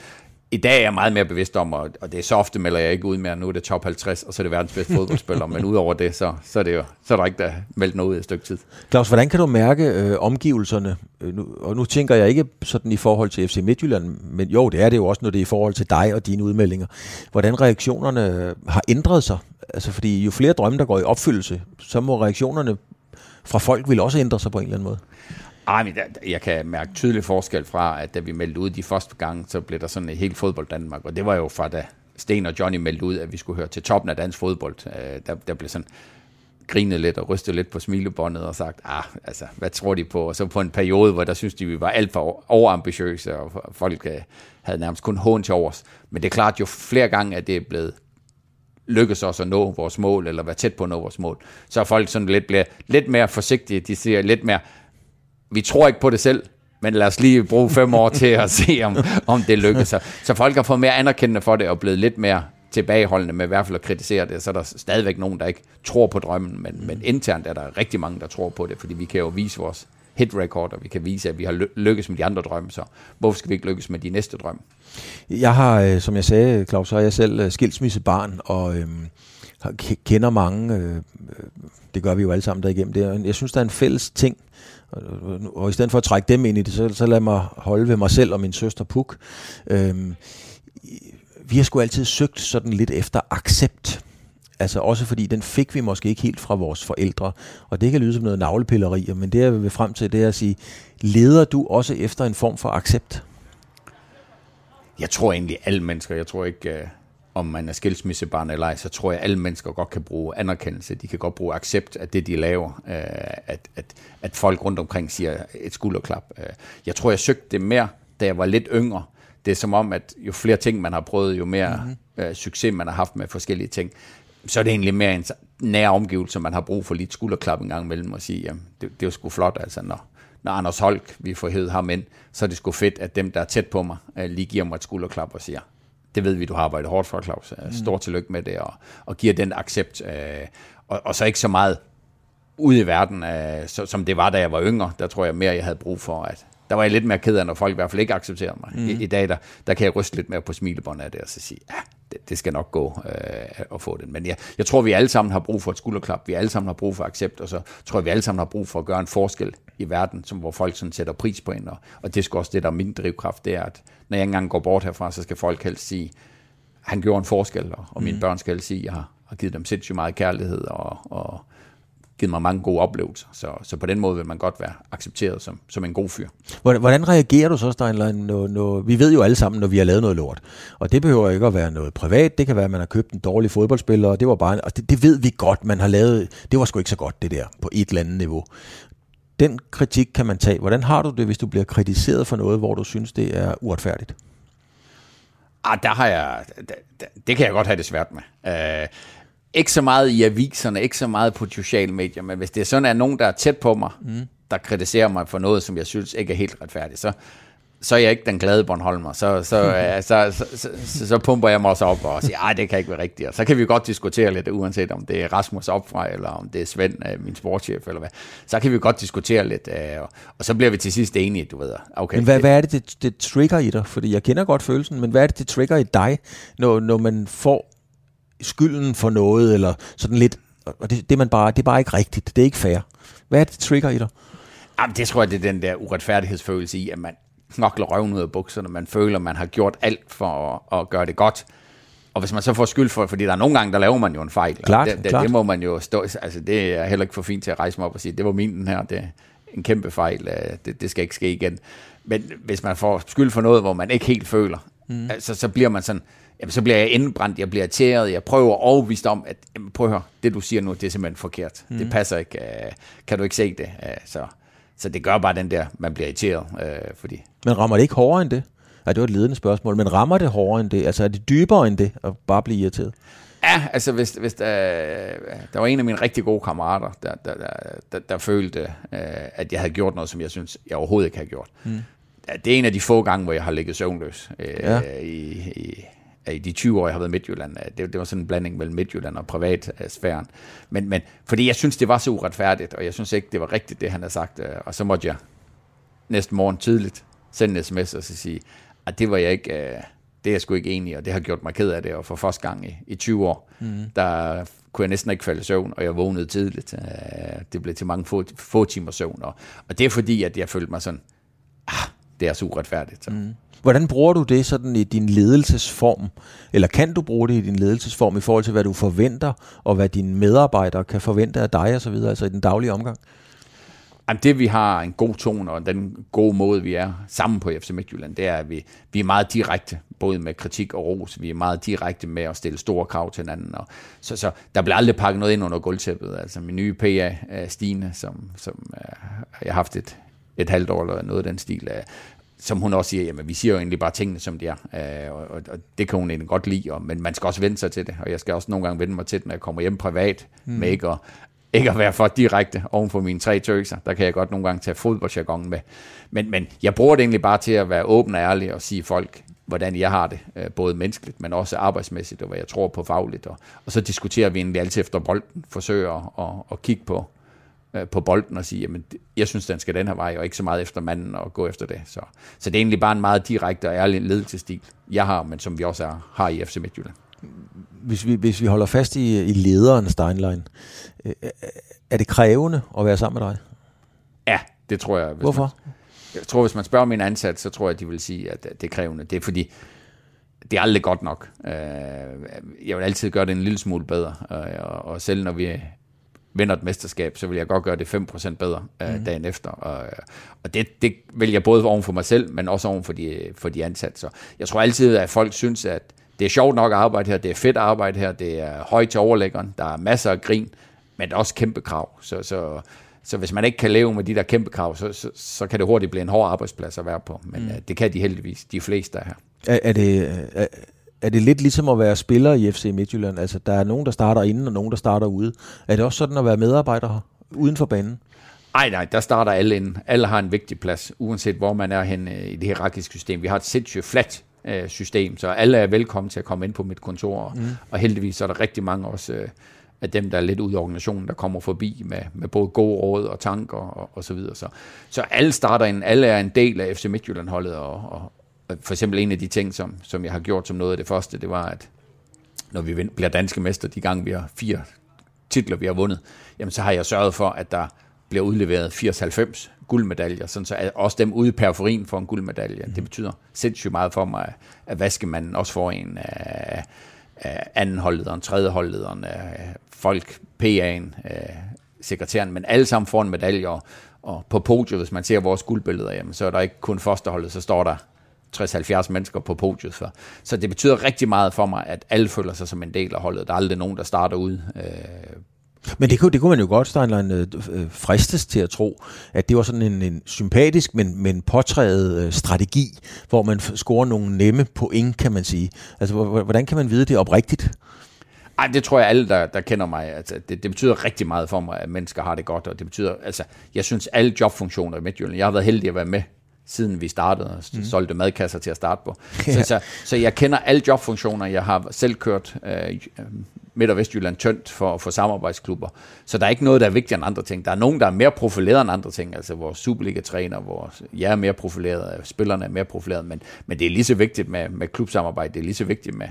i dag er jeg meget mere bevidst om, og, og det er så ofte melder jeg ikke ud mere, nu er det top 50, og så er det verdens bedste fodboldspiller, men udover det, så, så, er det jo, så er der ikke der meldt noget ud i et stykke tid. Claus, hvordan kan du mærke øh, omgivelserne? Øh, nu, og nu tænker jeg ikke sådan i forhold til FC Midtjylland, men jo, det er det jo også, når det er i forhold til dig og dine udmeldinger. Hvordan reaktionerne øh, har ændret sig? Altså, fordi jo flere drømme, der går i opfyldelse, så må reaktionerne fra folk vil også ændre sig på en eller anden måde. Ej, men jeg kan mærke tydelig forskel fra, at da vi meldte ud de første gange, så blev der sådan et helt fodbold Danmark, og det var jo fra da Sten og Johnny meldte ud, at vi skulle høre til toppen af dansk fodbold. Øh, der, der blev sådan grinet lidt og rystet lidt på smilebåndet og sagt, ah, altså, hvad tror de på? Og så på en periode, hvor der synes de, vi var alt for overambitiøse, og folk øh, havde nærmest kun hån til overs. Men det er klart, jo flere gange, at det er blevet lykkes os at nå vores mål, eller være tæt på at nå vores mål, så er folk sådan lidt, bliver lidt mere forsigtige. De siger lidt mere, vi tror ikke på det selv, men lad os lige bruge fem år til at se, om, om det lykkes. Så, så folk har fået mere anerkendende for det, og blevet lidt mere tilbageholdende med i hvert fald at kritisere det. Så er der stadigvæk nogen, der ikke tror på drømmen, men, men internt er der rigtig mange, der tror på det, fordi vi kan jo vise vores hit record, og vi kan vise, at vi har lykkes med de andre drømme, så hvorfor skal vi ikke lykkes med de næste drømme? Jeg har, øh, som jeg sagde, Claus, så er jeg selv øh, skilsmissebarn, og øhm, kender mange, øh, øh, det gør vi jo alle sammen der igennem det. Jeg synes, der er en fælles ting, og, og i stedet for at trække dem ind i det, så, så lad mig holde ved mig selv og min søster Puk. Øhm, vi har sgu altid søgt sådan lidt efter accept. Altså også fordi den fik vi måske ikke helt fra vores forældre. Og det kan lyde som noget navlepilleri, men det jeg vil frem til, det er at sige, leder du også efter en form for accept? Jeg tror egentlig alle mennesker, jeg tror ikke, øh, om man er skilsmissebarn eller ej, så tror jeg, at alle mennesker godt kan bruge anerkendelse. De kan godt bruge accept af det, de laver. Uh, at, at, at folk rundt omkring siger et skulderklap. Uh, jeg tror, jeg søgte det mere, da jeg var lidt yngre. Det er som om, at jo flere ting, man har prøvet, jo mere mm-hmm. succes, man har haft med forskellige ting så er det egentlig mere en nær omgivelse, man har brug for lidt skulderklap en gang imellem og sige, jamen, det, det er jo sgu flot, altså når, når Anders Holk, vi får hed ham ind, så er det sgu fedt, at dem, der er tæt på mig, lige giver mig et skulderklap og siger, det ved vi, du har arbejdet hårdt for, Claus. Uh, stor tillykke med det, og, og giver den accept. Uh, og, og så ikke så meget ude i verden, uh, så, som det var, da jeg var yngre. Der tror jeg mere, jeg havde brug for, at der var jeg lidt mere ked af, når folk i hvert fald ikke accepterede mig. Mm. I, I dag, der, der kan jeg ryste lidt mere på smilebåndet af det, og så sige, ja, det, det skal nok gå øh, at få den. Men jeg, jeg tror, vi alle sammen har brug for et skulderklap, vi alle sammen har brug for accept, og så tror jeg, vi alle sammen har brug for at gøre en forskel i verden, som hvor folk sådan sætter pris på en, og, og det er også det, der er min drivkraft, det er, at når jeg engang går bort herfra, så skal folk helst sige, han gjorde en forskel, og, og mine mm. børn skal helst sige, jeg har, har givet dem sindssygt meget kærlighed, og, og givet mig mange gode oplevelser. Så, så på den måde vil man godt være accepteret som, som en god fyr. Hvordan, hvordan reagerer du så, Steinlein, når, når, vi ved jo alle sammen, når vi har lavet noget lort. Og det behøver ikke at være noget privat. Det kan være, at man har købt en dårlig fodboldspiller, og det var bare, og det, det ved vi godt, man har lavet. Det var sgu ikke så godt, det der, på et eller andet niveau. Den kritik kan man tage. Hvordan har du det, hvis du bliver kritiseret for noget, hvor du synes, det er uretfærdigt? Ah, der har jeg, det, det kan jeg godt have det svært med. Uh, ikke så meget i aviserne, ikke så meget på sociale medier, men hvis det er sådan, at nogen, der er tæt på mig, mm. der kritiserer mig for noget, som jeg synes ikke er helt retfærdigt, så, så er jeg ikke den glade Bornholmer. Så, så, uh, så, så, så, så, så pumper jeg mig også op og siger, at det kan ikke være rigtigt. Og så kan vi godt diskutere lidt, uanset om det er Rasmus opfra, eller om det er Svend, uh, min sportschef, eller hvad. Så kan vi godt diskutere lidt, uh, og, og så bliver vi til sidst enige, du ved. Okay, men hvad, hvad er det, det, det trigger i dig? Fordi jeg kender godt følelsen, men hvad er det, det trigger i dig, når, når man får skylden for noget, eller sådan lidt, og det, det, man bare, det er bare ikke rigtigt, det er ikke fair. Hvad er det, trigger i dig? Jamen, det tror jeg, det er den der uretfærdighedsfølelse i, at man knokler røven ud af bukserne, man føler, man har gjort alt for at, at gøre det godt. Og hvis man så får skyld for fordi der er nogle gange, der laver man jo en fejl. Klart, det, det, klart. det må man jo stå, altså det er heller ikke for fint til at rejse mig op og sige, det var min den her, det er en kæmpe fejl, øh, det, det skal ikke ske igen. Men hvis man får skyld for noget, hvor man ikke helt føler, mm. altså, så bliver man sådan, jamen, så bliver jeg indbrændt, jeg bliver irriteret, jeg prøver overbevist om, at jamen, prøv at høre, det du siger nu, det er simpelthen forkert. Mm. Det passer ikke. Uh, kan du ikke se det? Uh, så, så det gør bare den der, man bliver irriteret. Uh, fordi Men rammer det ikke hårdere end det? Ja, det var et ledende spørgsmål, men rammer det hårdere end det? Altså er det dybere end det at bare blive irriteret? Ja, altså hvis, hvis der, der var en af mine rigtig gode kammerater, der, der, der, der, der følte, øh, at jeg havde gjort noget, som jeg synes, jeg overhovedet ikke havde gjort. Mm. Det er en af de få gange, hvor jeg har ligget søvnløs øh, ja. i, i, i de 20 år, jeg har været i Midtjylland. Det, det var sådan en blanding mellem Midtjylland og privatsfæren. Men, men fordi jeg synes, det var så uretfærdigt, og jeg synes ikke, det var rigtigt, det han har sagt. Øh, og så måtte jeg næsten morgen tidligt sende en sms og så sige, at det var jeg ikke... Øh, det er jeg sgu ikke enig og det har gjort mig ked af det, og for første gang i, i 20 år, mm. der kunne jeg næsten ikke falde i søvn, og jeg vågnede tidligt. Øh, det blev til mange få, få timer søvn, og, og det er fordi, at jeg følte mig sådan, ah, det er så uretfærdigt. Så. Mm. Hvordan bruger du det sådan i din ledelsesform? Eller kan du bruge det i din ledelsesform i forhold til, hvad du forventer, og hvad dine medarbejdere kan forvente af dig osv., altså i den daglige omgang? Jamen det, vi har en god tone, og den gode måde, vi er sammen på FC Midtjylland, det er, at vi, vi er meget direkte, både med kritik og ros. Vi er meget direkte med at stille store krav til hinanden. Og så, så der bliver aldrig pakket noget ind under gulvtæppet. Altså min nye PA, Stine, som, som jeg har haft et, et halvt år eller noget af den stil, som hun også siger, jamen vi siger jo egentlig bare tingene, som de er, uh, og, og det kan hun egentlig godt lide, og, men man skal også vende sig til det, og jeg skal også nogle gange vende mig til det, når jeg kommer hjem privat, mm. med ikke at, ikke at være for direkte oven for mine tre tøser. Der kan jeg godt nogle gange tage fodboldjargon med. Men, men jeg bruger det egentlig bare til at være åben og ærlig og sige folk, hvordan jeg har det, øh, både menneskeligt, men også arbejdsmæssigt, og hvad jeg tror på fagligt. Og, og så diskuterer vi egentlig altid efter bolden, forsøger at, at kigge på, øh, på bolden og sige, jamen, jeg synes, den skal den her vej, og ikke så meget efter manden og gå efter det. Så, så det er egentlig bare en meget direkte og ærlig ledelsesstil, jeg har, men som vi også er, har i FC Midtjylland hvis vi, hvis vi holder fast i, i lederen Steinlein, øh, er det krævende at være sammen med dig? Ja, det tror jeg. Hvorfor? Man, jeg tror, hvis man spørger min ansat, så tror jeg, de vil sige, at det er krævende. Det er fordi, det er aldrig godt nok. Øh, jeg vil altid gøre det en lille smule bedre, og selv når vi vinder et mesterskab, så vil jeg godt gøre det 5% bedre mm. dagen efter. Og, og det, det vil jeg både oven for mig selv, men også oven for de, for de ansatte. Så jeg tror altid, at folk synes, at det er sjovt nok at arbejde her, det er fedt at arbejde her, det er højt til overlæggeren, der er masser af grin, men der er også kæmpe krav. Så, så, så hvis man ikke kan leve med de der kæmpe krav, så, så, så kan det hurtigt blive en hård arbejdsplads at være på. Men mm. uh, det kan de heldigvis, de fleste der her. Er, er, det, er, er det lidt ligesom at være spiller i FC Midtjylland? Altså, der er nogen, der starter inden, og nogen, der starter ude. Er det også sådan at være medarbejder her, uden for banen? Nej, nej, der starter alle inden. Alle har en vigtig plads, uanset hvor man er hen i det hierarkiske system. Vi har et sindssygt flat øh, system, så alle er velkommen til at komme ind på mit kontor, mm. og heldigvis er der rigtig mange også øh, af dem, der er lidt ude af organisationen, der kommer forbi med, med både gode råd og tanker og, og så videre. Så, så alle starter ind, alle er en del af FC Midtjylland-holdet, og, og, og for eksempel en af de ting, som, som jeg har gjort som noget af det første, det var, at når vi bliver danske mester, de gange vi har fire titler, vi har vundet, jamen så har jeg sørget for, at der bliver udleveret 80-90 guldmedaljer, sådan så også dem ude i periferien får en guldmedalje. Mm. Det betyder sindssygt meget for mig, at vaskemanden også får en af, af anden holdlederen, tredje holdlederen, folk, PA'en, sekretæren, men alle sammen får en medalje, og, og på podiet, hvis man ser vores guldbilleder, jamen, så er der ikke kun fosterholdet, så står der 60-70 mennesker på podiet. For. Så det betyder rigtig meget for mig, at alle føler sig som en del af holdet. Der er aldrig nogen, der starter ud øh, men det kunne, det kunne man jo godt, Steinlein, øh, øh, fristes til at tro, at det var sådan en, en sympatisk, men, men påtrædet øh, strategi, hvor man scorer nogle nemme point, kan man sige. Altså, hvordan kan man vide det oprigtigt? Ej, det tror jeg alle, der, der kender mig, altså, det, det betyder rigtig meget for mig, at mennesker har det godt, og det betyder, altså, jeg synes alle jobfunktioner i Midtjylland, jeg har været heldig at være med siden vi startede og mm. solgte madkasser til at starte på. Ja. Så, så, så jeg kender alle jobfunktioner. Jeg har selv kørt øh, Midt- og Vestjylland tyndt for, for samarbejdsklubber. Så der er ikke noget, der er vigtigere end andre ting. Der er nogen, der er mere profileret end andre ting. Altså vores Superliga-træner, hvor jeg er mere profileret, spillerne er mere profileret, men, men det er lige så vigtigt med, med klubsamarbejde. Det er lige så vigtigt med,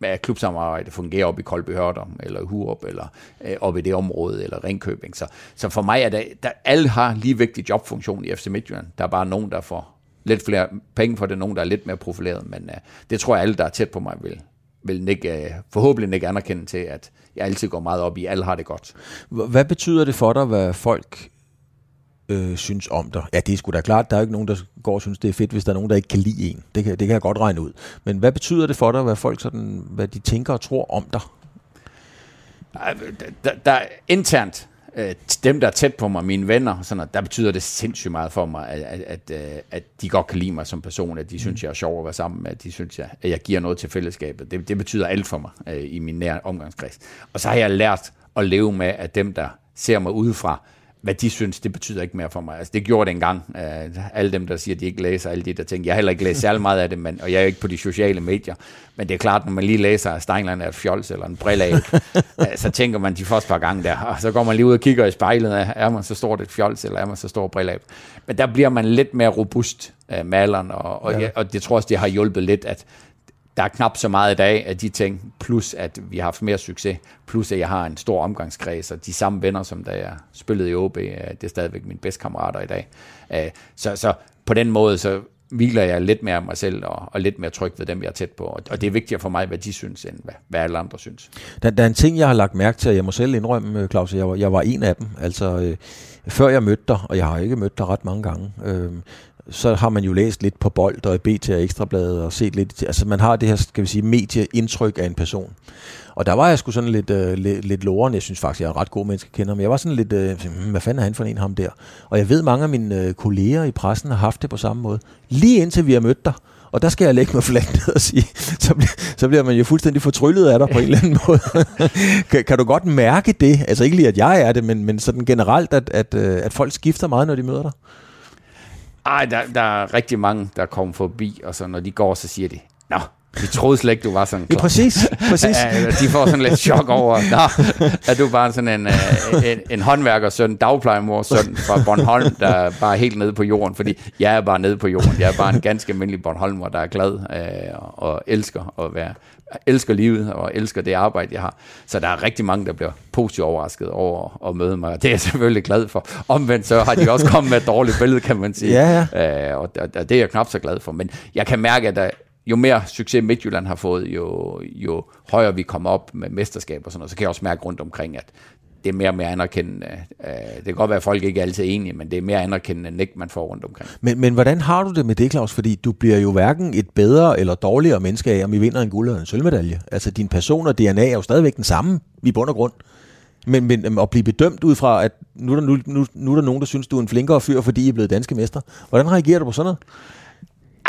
med at klubsamarbejde fungerer op i Koldby Hørdom, eller Hurup, eller øh, op i det område, eller Ringkøbing. Så, så for mig er det, der, alle har lige vigtig jobfunktion i FC Midtjylland. Der er bare nogen, der får lidt flere penge for det, nogen, der er lidt mere profileret, men øh, det tror jeg alle, der er tæt på mig, vil, vil ikke, øh, forhåbentlig ikke anerkende til, at jeg altid går meget op i, alle har det godt. Hvad betyder det for dig, hvad folk øh, synes om dig? Ja, det er sgu da klart, der er ikke nogen, der går og synes, det er fedt, hvis der er nogen, der ikke kan lide en. Det kan, det kan jeg godt regne ud. Men hvad betyder det for dig, hvad folk sådan, hvad de tænker og tror om dig? Der, der, der internt øh, dem, der er tæt på mig, mine venner, sådan noget, der betyder det sindssygt meget for mig, at, at, at, øh, at de godt kan lide mig som person, at de synes, jeg er sjov at være sammen med, at de synes, at jeg giver noget til fællesskabet. Det, det betyder alt for mig øh, i min nære omgangskreds. Og så har jeg lært at leve med, at dem, der ser mig udefra, hvad de synes, det betyder ikke mere for mig. Altså, det gjorde det engang. Uh, alle dem, der siger, at de ikke læser, alle de der ting. Jeg har heller ikke læst særlig meget af det, men, og jeg er ikke på de sociale medier. Men det er klart, når man lige læser, at Steinlein er et fjols eller en brille uh, så tænker man de første par gange der, og så går man lige ud og kigger i spejlet, er man så stort et fjols, eller er man så stor brille Men der bliver man lidt mere robust, uh, maleren, og, og, ja. jeg, og det tror også, det har hjulpet lidt, at der er knap så meget i dag af de ting, plus at vi har haft mere succes, plus at jeg har en stor omgangskreds, og de samme venner, som da jeg spillede i OB, det er stadigvæk mine bedste kammerater i dag. Øh, så, så på den måde, så hviler jeg lidt mere af mig selv, og, og lidt mere tryg ved dem, jeg er tæt på. Og det er vigtigere for mig, hvad de synes, end hvad, hvad alle andre synes. Der, der er en ting, jeg har lagt mærke til, og jeg må selv indrømme, øh, Claus, jeg var, jeg var en af dem. Altså, øh, før jeg mødte dig, og jeg har ikke mødt dig ret mange gange, øh, så har man jo læst lidt på Bold og i BT og Ekstrabladet og set lidt, altså man har det her, skal vi sige, medieindtryk af en person. Og der var jeg sgu sådan lidt, øh, lidt, lidt loren. Jeg synes faktisk, jeg er ret god menneske kender, men jeg var sådan lidt, øh, hmm, hvad fanden er han for en ham der? Og jeg ved, mange af mine øh, kolleger i pressen har haft det på samme måde. Lige indtil vi har mødt dig. Og der skal jeg lægge mig fladt ned og sige, så, bliver, så bliver man jo fuldstændig fortryllet af dig på en eller anden måde. kan, kan du godt mærke det? Altså ikke lige, at jeg er det, men, men sådan generelt, at, at, øh, at folk skifter meget, når de møder dig? Ej, der, der er rigtig mange, der kommer forbi, og så når de går, så siger de, Nå, vi troede slet ikke, du var sådan Ja, præcis, præcis. De får sådan lidt chok over, Nå, er du bare sådan en, øh, en, en håndværkersøn, dagplejemors søn fra Bornholm, der er bare helt nede på jorden, fordi jeg er bare nede på jorden. Jeg er bare en ganske almindelig Bornholmer, der er glad øh, og elsker at være elsker livet og elsker det arbejde, jeg har. Så der er rigtig mange, der bliver positivt overrasket over at møde mig, det er jeg selvfølgelig glad for. Omvendt så har de også kommet med et dårligt billede, kan man sige. Ja, ja. Øh, og, og det er jeg knap så glad for. Men jeg kan mærke, at der, jo mere succes Midtjylland har fået, jo, jo højere vi kommer op med mesterskab og sådan noget, så kan jeg også mærke rundt omkring, at det er mere og mere anerkendende. Øh, det kan godt være, at folk ikke er altid enige, men det er mere anerkendende nik, man får rundt omkring. Men, men hvordan har du det med det, Claus? Fordi du bliver jo hverken et bedre eller dårligere menneske af, om I vinder en guld eller en sølvmedalje. Altså din person og DNA er jo stadigvæk den samme i bund og grund. Men, men øhm, at blive bedømt ud fra, at nu er, der, nu, nu, nu er der nogen, der synes, du er en flinkere fyr, fordi I er blevet danske mester. Hvordan reagerer du på sådan noget?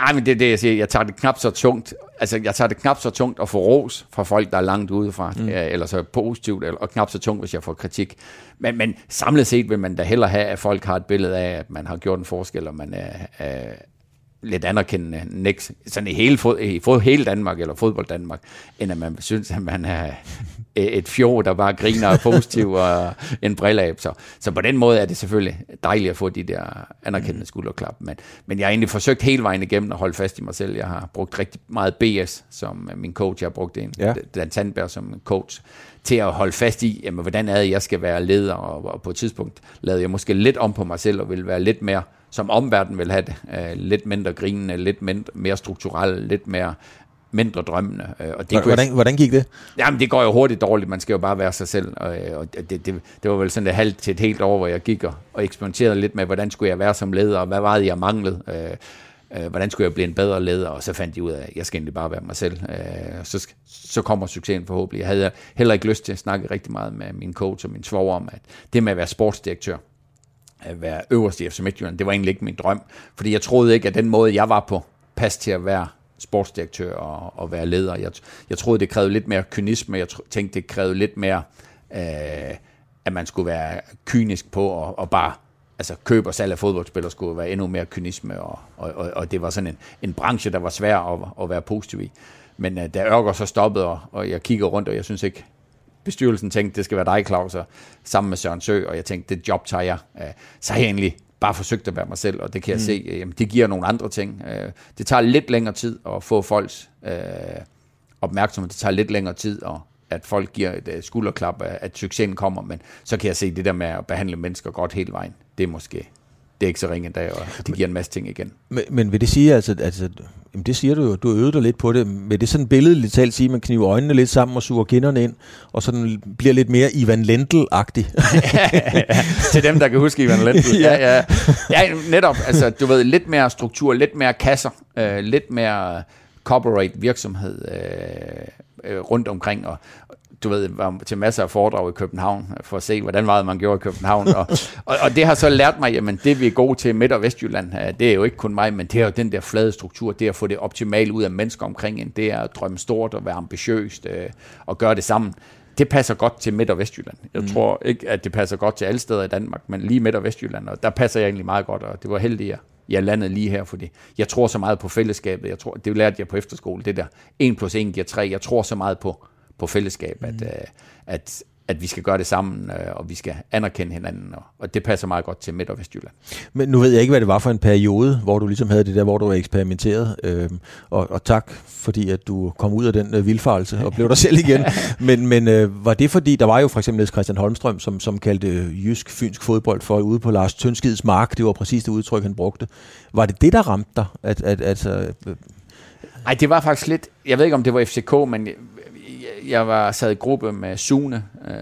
Ej, men det er det, jeg siger. Jeg tager det knap så tungt. Altså, jeg tager det knap så tungt at få ros fra folk, der er langt udefra, mm. eller så positivt, eller, og knap så tungt, hvis jeg får kritik. Men, men samlet set vil man da hellere have, at folk har et billede af, at man har gjort en forskel, og man er, er lidt anerkendende next, sådan i hele, fod, i fod, hele Danmark, eller fodbold Danmark, end at man synes, at man er et fjord, der bare griner og positiv og en brilleab. Så, så på den måde er det selvfølgelig dejligt at få de der anerkendende skulderklap. Men, men jeg har egentlig forsøgt hele vejen igennem at holde fast i mig selv. Jeg har brugt rigtig meget BS som min coach. Jeg har brugt en, ja. Dan Sandberg som coach til at holde fast i, jamen, hvordan er det, jeg skal være leder. Og, og på et tidspunkt lavede jeg måske lidt om på mig selv og ville være lidt mere som omverdenen vil have det. Uh, lidt mindre grinende, lidt mindre, mere strukturelt, lidt mere mindre drømmende. Uh, og det hvordan, jeg, hvordan gik det? Jamen, det går jo hurtigt dårligt. Man skal jo bare være sig selv. Og, og det, det, det var vel sådan et halvt til et helt år, hvor jeg gik og, og eksperimenterede lidt med, hvordan skulle jeg være som leder, og hvad var det, jeg manglede. Uh, uh, hvordan skulle jeg blive en bedre leder, og så fandt jeg ud af, at jeg skal egentlig bare være mig selv. Uh, så, så kommer succesen forhåbentlig. Jeg havde heller ikke lyst til at snakke rigtig meget med min coach og min svoger om, at det med at være sportsdirektør, at være øverst i FC Midtjylland. Det var egentlig ikke min drøm, fordi jeg troede ikke, at den måde, jeg var på, passede til at være sportsdirektør og, og være leder. Jeg, jeg troede, det krævede lidt mere kynisme. Jeg tænkte, det krævede lidt mere, øh, at man skulle være kynisk på og, og bare altså køb og salg af fodboldspillere skulle være endnu mere kynisme, og, og, og, og det var sådan en, en branche, der var svær at, at være positiv i. Men uh, da Ørger så stoppede, og, og jeg kigger rundt, og jeg synes ikke, bestyrelsen tænkte, det skal være dig, Claus, og sammen med Søren Sø, og jeg tænkte, det job tager jeg. Øh, så har jeg egentlig bare forsøgt at være mig selv, og det kan jeg mm. se, øh, jamen, det giver nogle andre ting. Øh, det tager lidt længere tid at få folks opmærksomhed, det tager lidt længere tid at at folk giver et skulderklap, at succesen kommer, men så kan jeg se det der med at behandle mennesker godt hele vejen. Det er måske det er ikke så ringe endda, og det giver en masse ting igen. Men, men vil det sige, altså, altså jamen det siger du jo, du har øvet dig lidt på det, vil det sådan billedeligt talt sige, at man kniver øjnene lidt sammen og suger kinderne ind, og sådan bliver lidt mere Ivan Lendl-agtig? ja, ja, til dem, der kan huske Ivan Lendl. ja. ja, ja. ja, netop, altså du ved, lidt mere struktur, lidt mere kasser, øh, lidt mere corporate virksomhed øh, øh, rundt omkring, og du ved, var til masser af foredrag i København, for at se, hvordan meget man gjorde i København. Og, og, og det har så lært mig, jamen det vi er gode til Midt- og Vestjylland, det er jo ikke kun mig, men det er jo den der flade struktur, det er at få det optimalt ud af mennesker omkring en, det er at drømme stort og være ambitiøst øh, og gøre det sammen det passer godt til Midt- og Vestjylland. Jeg mm. tror ikke, at det passer godt til alle steder i Danmark, men lige Midt- og Vestjylland, og der passer jeg egentlig meget godt, og det var heldigt, at jeg landede lige her, fordi jeg tror så meget på fællesskabet. Jeg tror, det lærte jeg på efterskole, det der 1 plus 1 giver 3. Jeg tror så meget på, på fællesskab, mm. at, øh, at, at vi skal gøre det sammen, øh, og vi skal anerkende hinanden, og, og det passer meget godt til Midt- og Vestjylland. Men nu ved jeg ikke, hvad det var for en periode, hvor du ligesom havde det der, hvor du eksperimenteret, øh, og, og tak fordi, at du kom ud af den øh, vildfarelse og blev dig selv igen. men men øh, var det fordi, der var jo for eksempel Christian Holmstrøm, som, som kaldte jysk fynsk fodbold for ude på Lars Tønskids mark, det var præcis det udtryk, han brugte. Var det det, der ramte dig? At, at, at, øh, Nej, det var faktisk lidt, jeg ved ikke om det var FCK, men jeg var sad i gruppe med Sune, øh,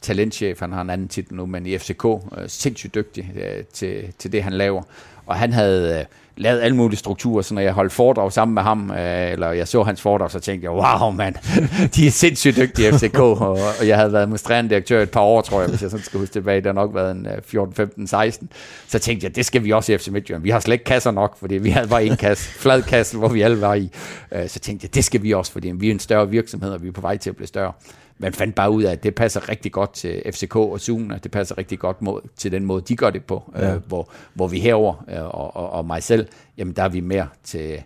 talentchef, han har en anden titel nu, men i FCK, øh, sindssygt dygtig øh, til, til det, han laver. Og han havde øh, lavet alle mulige strukturer, så når jeg holdt foredrag sammen med ham, øh, eller jeg så hans foredrag, så tænkte jeg, wow mand, de er sindssygt dygtige FCK, og, og jeg havde været administrerende direktør et par år, tror jeg, hvis jeg sådan skal huske tilbage, det har nok været en 14, 15, 16, så tænkte jeg, det skal vi også i FC Midtjylland. Vi har slet ikke kasser nok, fordi vi havde bare en kasse, flad kasse, hvor vi alle var i. Øh, så tænkte jeg, det skal vi også, fordi vi er en større virksomhed, og vi er på vej til at blive større man fandt bare ud af, at det passer rigtig godt til FCK og Zoom, det passer rigtig godt mod, til den måde, de gør det på, ja. øh, hvor, hvor vi herover øh, og, og, og mig selv, jamen der er vi mere til,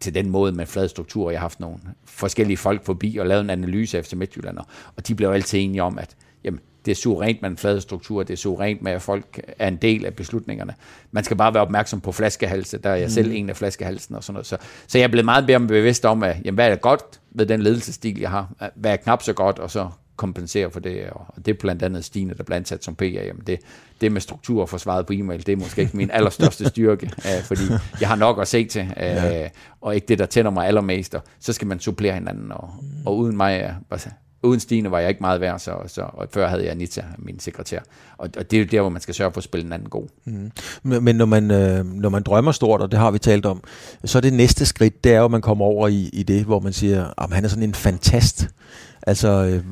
til den måde med flad struktur. Jeg har haft nogle forskellige folk forbi og lavet en analyse efter Midtjylland, og de blev altid enige om, at jamen, det er suverænt med en flad struktur, det er suverænt med, at folk er en del af beslutningerne. Man skal bare være opmærksom på flaskehalse, der er jeg mm. selv en af flaskehalsen og sådan noget. Så, så jeg er blevet meget mere bevidst om, at, jamen, hvad er godt ved den ledelsesstil, jeg har? Hvad er knap så godt, og så kompensere for det, og det er blandt andet Stine, der bliver ansat som PR, jamen det, det med struktur og forsvaret på e-mail, det er måske ikke min allerstørste styrke, øh, fordi jeg har nok at se til, øh, ja. og ikke det, der tænder mig allermest, og så skal man supplere hinanden, og, og uden mig, uden Stine var jeg ikke meget værd, så, så, og før havde jeg Anita, min sekretær. Og, og det er jo der, hvor man skal sørge for at spille en anden god. Mm. Men, men når, man, øh, når man drømmer stort, og det har vi talt om, så er det næste skridt, det er jo, at man kommer over i, i det, hvor man siger, at han er sådan en fantast. Altså, øh,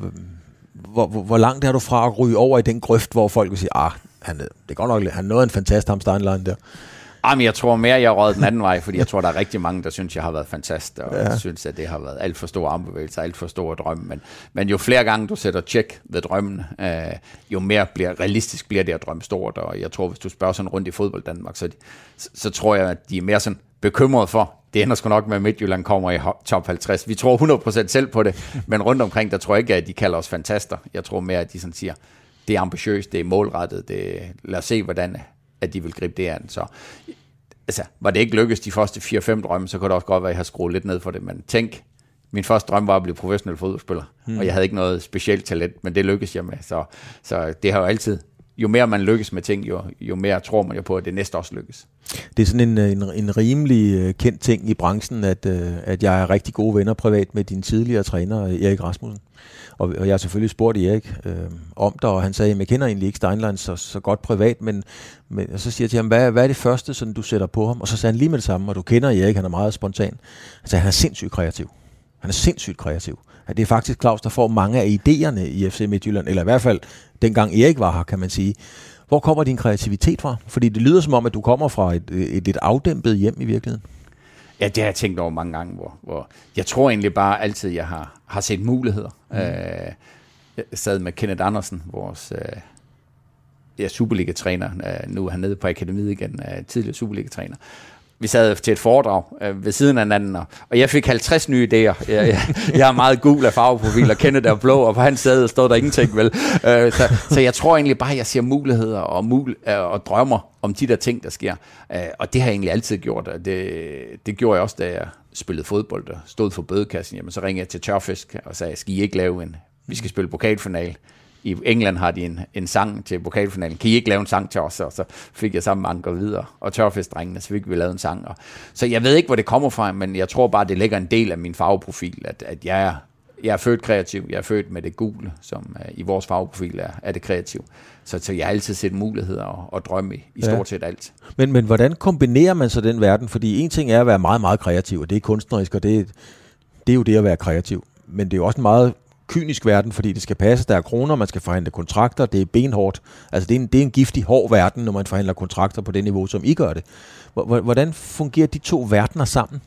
hvor, hvor, hvor langt er du fra at ryge over i den grøft, hvor folk vil sige, ah, han, øh, det er godt nok, han nåede en fantast, ham Steinlein der. Jamen, jeg tror mere, jeg råd den anden vej, fordi jeg tror, der er rigtig mange, der synes, jeg har været fantastisk, og ja. synes, at det har været alt for stor armbevægelse, alt for store drømme. Men, men jo flere gange du sætter tjek ved drømmen, øh, jo mere bliver, realistisk bliver det at drømme stort. Og jeg tror, hvis du spørger sådan rundt i fodbold Danmark, så, så, så tror jeg, at de er mere sådan bekymret for, det ender sgu nok med, at Midtjylland kommer i top 50. Vi tror 100% selv på det, men rundt omkring, der tror jeg ikke, at de kalder os fantaster. Jeg tror mere, at de sådan siger, det er ambitiøst, det er målrettet, det, lad os se, hvordan at de vil gribe det an. Så altså, var det ikke lykkedes de første 4-5 drømme, så kunne det også godt være, at jeg har skruet lidt ned for det. Men tænk, min første drøm var at blive professionel fodboldspiller, hmm. og jeg havde ikke noget specielt talent, men det lykkedes jeg med. Så, så det har jo altid, jo mere man lykkes med ting, jo, jo mere tror man jo på, at det næste også lykkes. Det er sådan en, en, en rimelig øh, kendt ting i branchen, at, øh, at jeg er rigtig gode venner privat med din tidligere træner, øh, Erik Rasmussen. Og, og jeg har selvfølgelig spurgt Erik øh, om dig, og han sagde, at jeg kender egentlig ikke Steinlein så, så godt privat, men, men og så siger jeg til ham, hvad, hvad er det første, sådan, du sætter på ham? Og så sagde han lige med det samme, og du kender Erik, han er meget spontan. Han sagde, han er sindssygt kreativ. Han er sindssygt kreativ. At det er faktisk Claus, der får mange af idéerne i FC Midtjylland, eller i hvert fald dengang Erik var her, kan man sige. Hvor kommer din kreativitet fra? Fordi det lyder som om, at du kommer fra et, et, lidt afdæmpet hjem i virkeligheden. Ja, det har jeg tænkt over mange gange, hvor, hvor jeg tror egentlig bare altid, jeg har, har set muligheder. Mm. Øh, jeg sad med Kenneth Andersen, vores øh, ja, Superliga-træner, øh, nu er han nede på akademiet igen, øh, tidligere Superliga-træner, vi sad til et foredrag øh, ved siden af hinanden, og, og jeg fik 50 nye idéer. Jeg, jeg, jeg er meget gul af farveprofil, og kender der blå, og på hans sæde stod der ingenting vel. Øh, så, så jeg tror egentlig bare, at jeg ser muligheder og, mul øh, og drømmer om de der ting, der sker. Øh, og det har jeg egentlig altid gjort, og det, det gjorde jeg også, da jeg spillede fodbold og stod for bødekassen. Jamen, så ringede jeg til Tørfisk og sagde, skal I ikke lave en, vi skal spille pokalfinal i England har de en, en sang til pokalfinalen. Kan I ikke lave en sang til os? Og så fik jeg sammen med Anker videre og tørfestdrengene, så fik vi lavet en sang. Og, så jeg ved ikke, hvor det kommer fra, men jeg tror bare, det ligger en del af min farveprofil, at, at jeg, er, jeg er født kreativ. Jeg er født med det gule, som uh, i vores farveprofil er, er det kreativ. Så, så jeg har altid set muligheder og, og drømme i, i stort set alt. Men, men hvordan kombinerer man så den verden? Fordi en ting er at være meget, meget kreativ, og det er kunstnerisk, og det, det er jo det at være kreativ. Men det er jo også en meget kynisk verden, fordi det skal passe. Der er kroner, man skal forhandle kontrakter, det er benhårdt. Altså det er en, det er en giftig, hård verden, når man forhandler kontrakter på det niveau, som I gør det. Hvordan fungerer de to verdener sammen?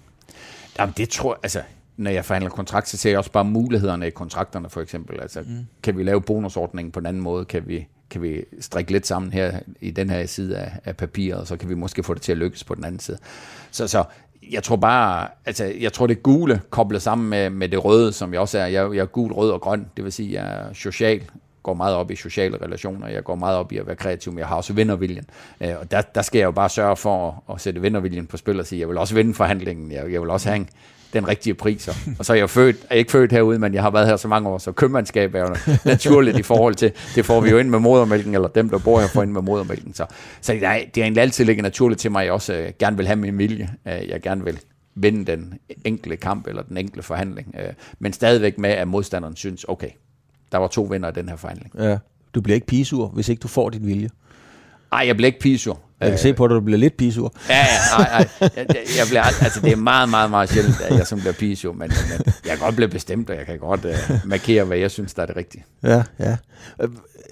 Jamen det tror jeg, altså når jeg forhandler kontrakt, så ser jeg også bare mulighederne i kontrakterne for eksempel. Altså, mm. kan vi lave bonusordningen på en anden måde? Kan vi, kan vi strikke lidt sammen her i den her side af, af papiret, og så kan vi måske få det til at lykkes på den anden side. Så, så jeg tror bare, altså jeg tror det gule koblet sammen med, med det røde, som jeg også er. Jeg, jeg er gul, rød og grøn, det vil sige, jeg er social, går meget op i sociale relationer, jeg går meget op i at være kreativ, men jeg har også vinderviljen. Øh, og der, der skal jeg jo bare sørge for at, at sætte vinderviljen på spil og sige, jeg vil også vinde forhandlingen, jeg, jeg vil også have en, den rigtige pris. Og så er jeg født, er ikke født herude, men jeg har været her så mange år, så købmandskab er jo naturligt i forhold til, det får vi jo ind med modermælken, eller dem, der bor her, får ind med modermælken. Så, så det er egentlig altid ligger naturligt til mig, at jeg også øh, gerne vil have min vilje. Øh, jeg gerne vil vinde den enkelte kamp, eller den enkelte forhandling. Øh, men stadigvæk med, at modstanderen synes, okay, der var to vinder i den her forhandling. Ja, du bliver ikke pisur, hvis ikke du får din vilje. Nej, jeg bliver ikke pisur. Jeg kan se på dig, at du bliver lidt pisur. Ja, ja, nej, nej. Jeg, jeg bliver, altså, det er meget, meget, meget sjældent, at jeg som bliver pisur, men, men jeg kan godt blive bestemt, og jeg kan godt uh, markere, hvad jeg synes, der er det rigtige. Ja, ja.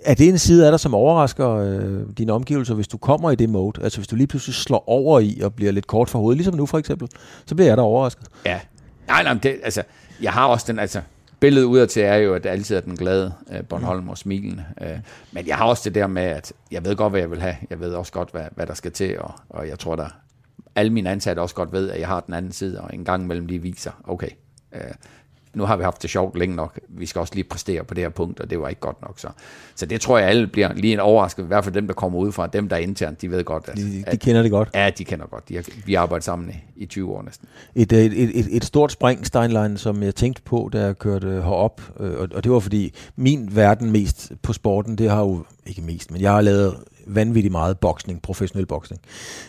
Er det en side af dig, som overrasker øh, dine omgivelser, hvis du kommer i det mode? Altså hvis du lige pludselig slår over i og bliver lidt kort for hovedet, ligesom nu for eksempel, så bliver jeg da overrasket. Ja. Nej, nej, det, altså, jeg har også den, altså, billedet udadtil er jo, at det altid er den glade uh, Bornholm og smilen. Øh, men jeg har også det der med, at jeg ved godt, hvad jeg vil have. Jeg ved også godt, hvad, hvad der skal til, og, og jeg tror, der alle mine ansatte også godt ved, at jeg har den anden side, og en gang imellem lige viser, okay, øh, nu har vi haft det sjovt længe nok, vi skal også lige præstere på det her punkt, og det var ikke godt nok. Så, så det tror jeg, alle bliver lige en overrasket, i hvert fald dem, der kommer ud fra, dem, der er internt, de ved godt. At, de, de at, kender det godt. Ja, de kender godt. De har, vi har arbejdet sammen i, i 20 år næsten. Et, et, et, et stort spring, Steinlein, som jeg tænkte på, da jeg kørte herop, øh, og, og det var fordi, min verden mest på sporten, det har jo, ikke mest, men jeg har lavet vanvittigt meget boksning, professionel boksning.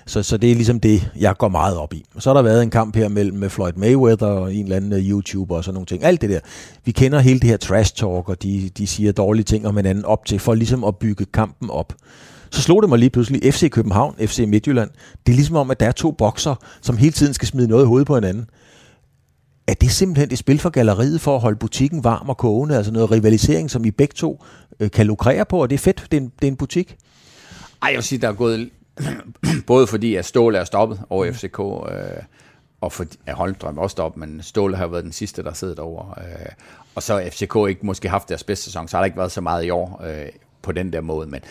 Så, så det er ligesom det, jeg går meget op i. Så har der været en kamp her mellem med Floyd Mayweather og en eller anden øh, YouTuber og sådan nogle ting. Alt det der. Vi kender hele det her trash talk, og de, de siger dårlige ting om hinanden op til, for ligesom at bygge kampen op. Så slog det mig lige pludselig, FC København, FC Midtjylland. Det er ligesom om, at der er to bokser, som hele tiden skal smide noget i hovedet på hinanden. Er det simpelthen et spil for galleriet for at holde butikken varm og kogende? Altså noget rivalisering, som I begge to øh, kan lukrere på, og det er fedt, det er en, det er en butik? Ej, jeg vil sige, der er gået... både fordi, at Ståle er stoppet over mm. FCK, øh, og for, at Holmstrøm også stoppet, men Ståle har været den sidste, der sidder over. Øh, og så FCK ikke måske haft deres bedste sæson, så har der ikke været så meget i år øh, på den der måde. Men,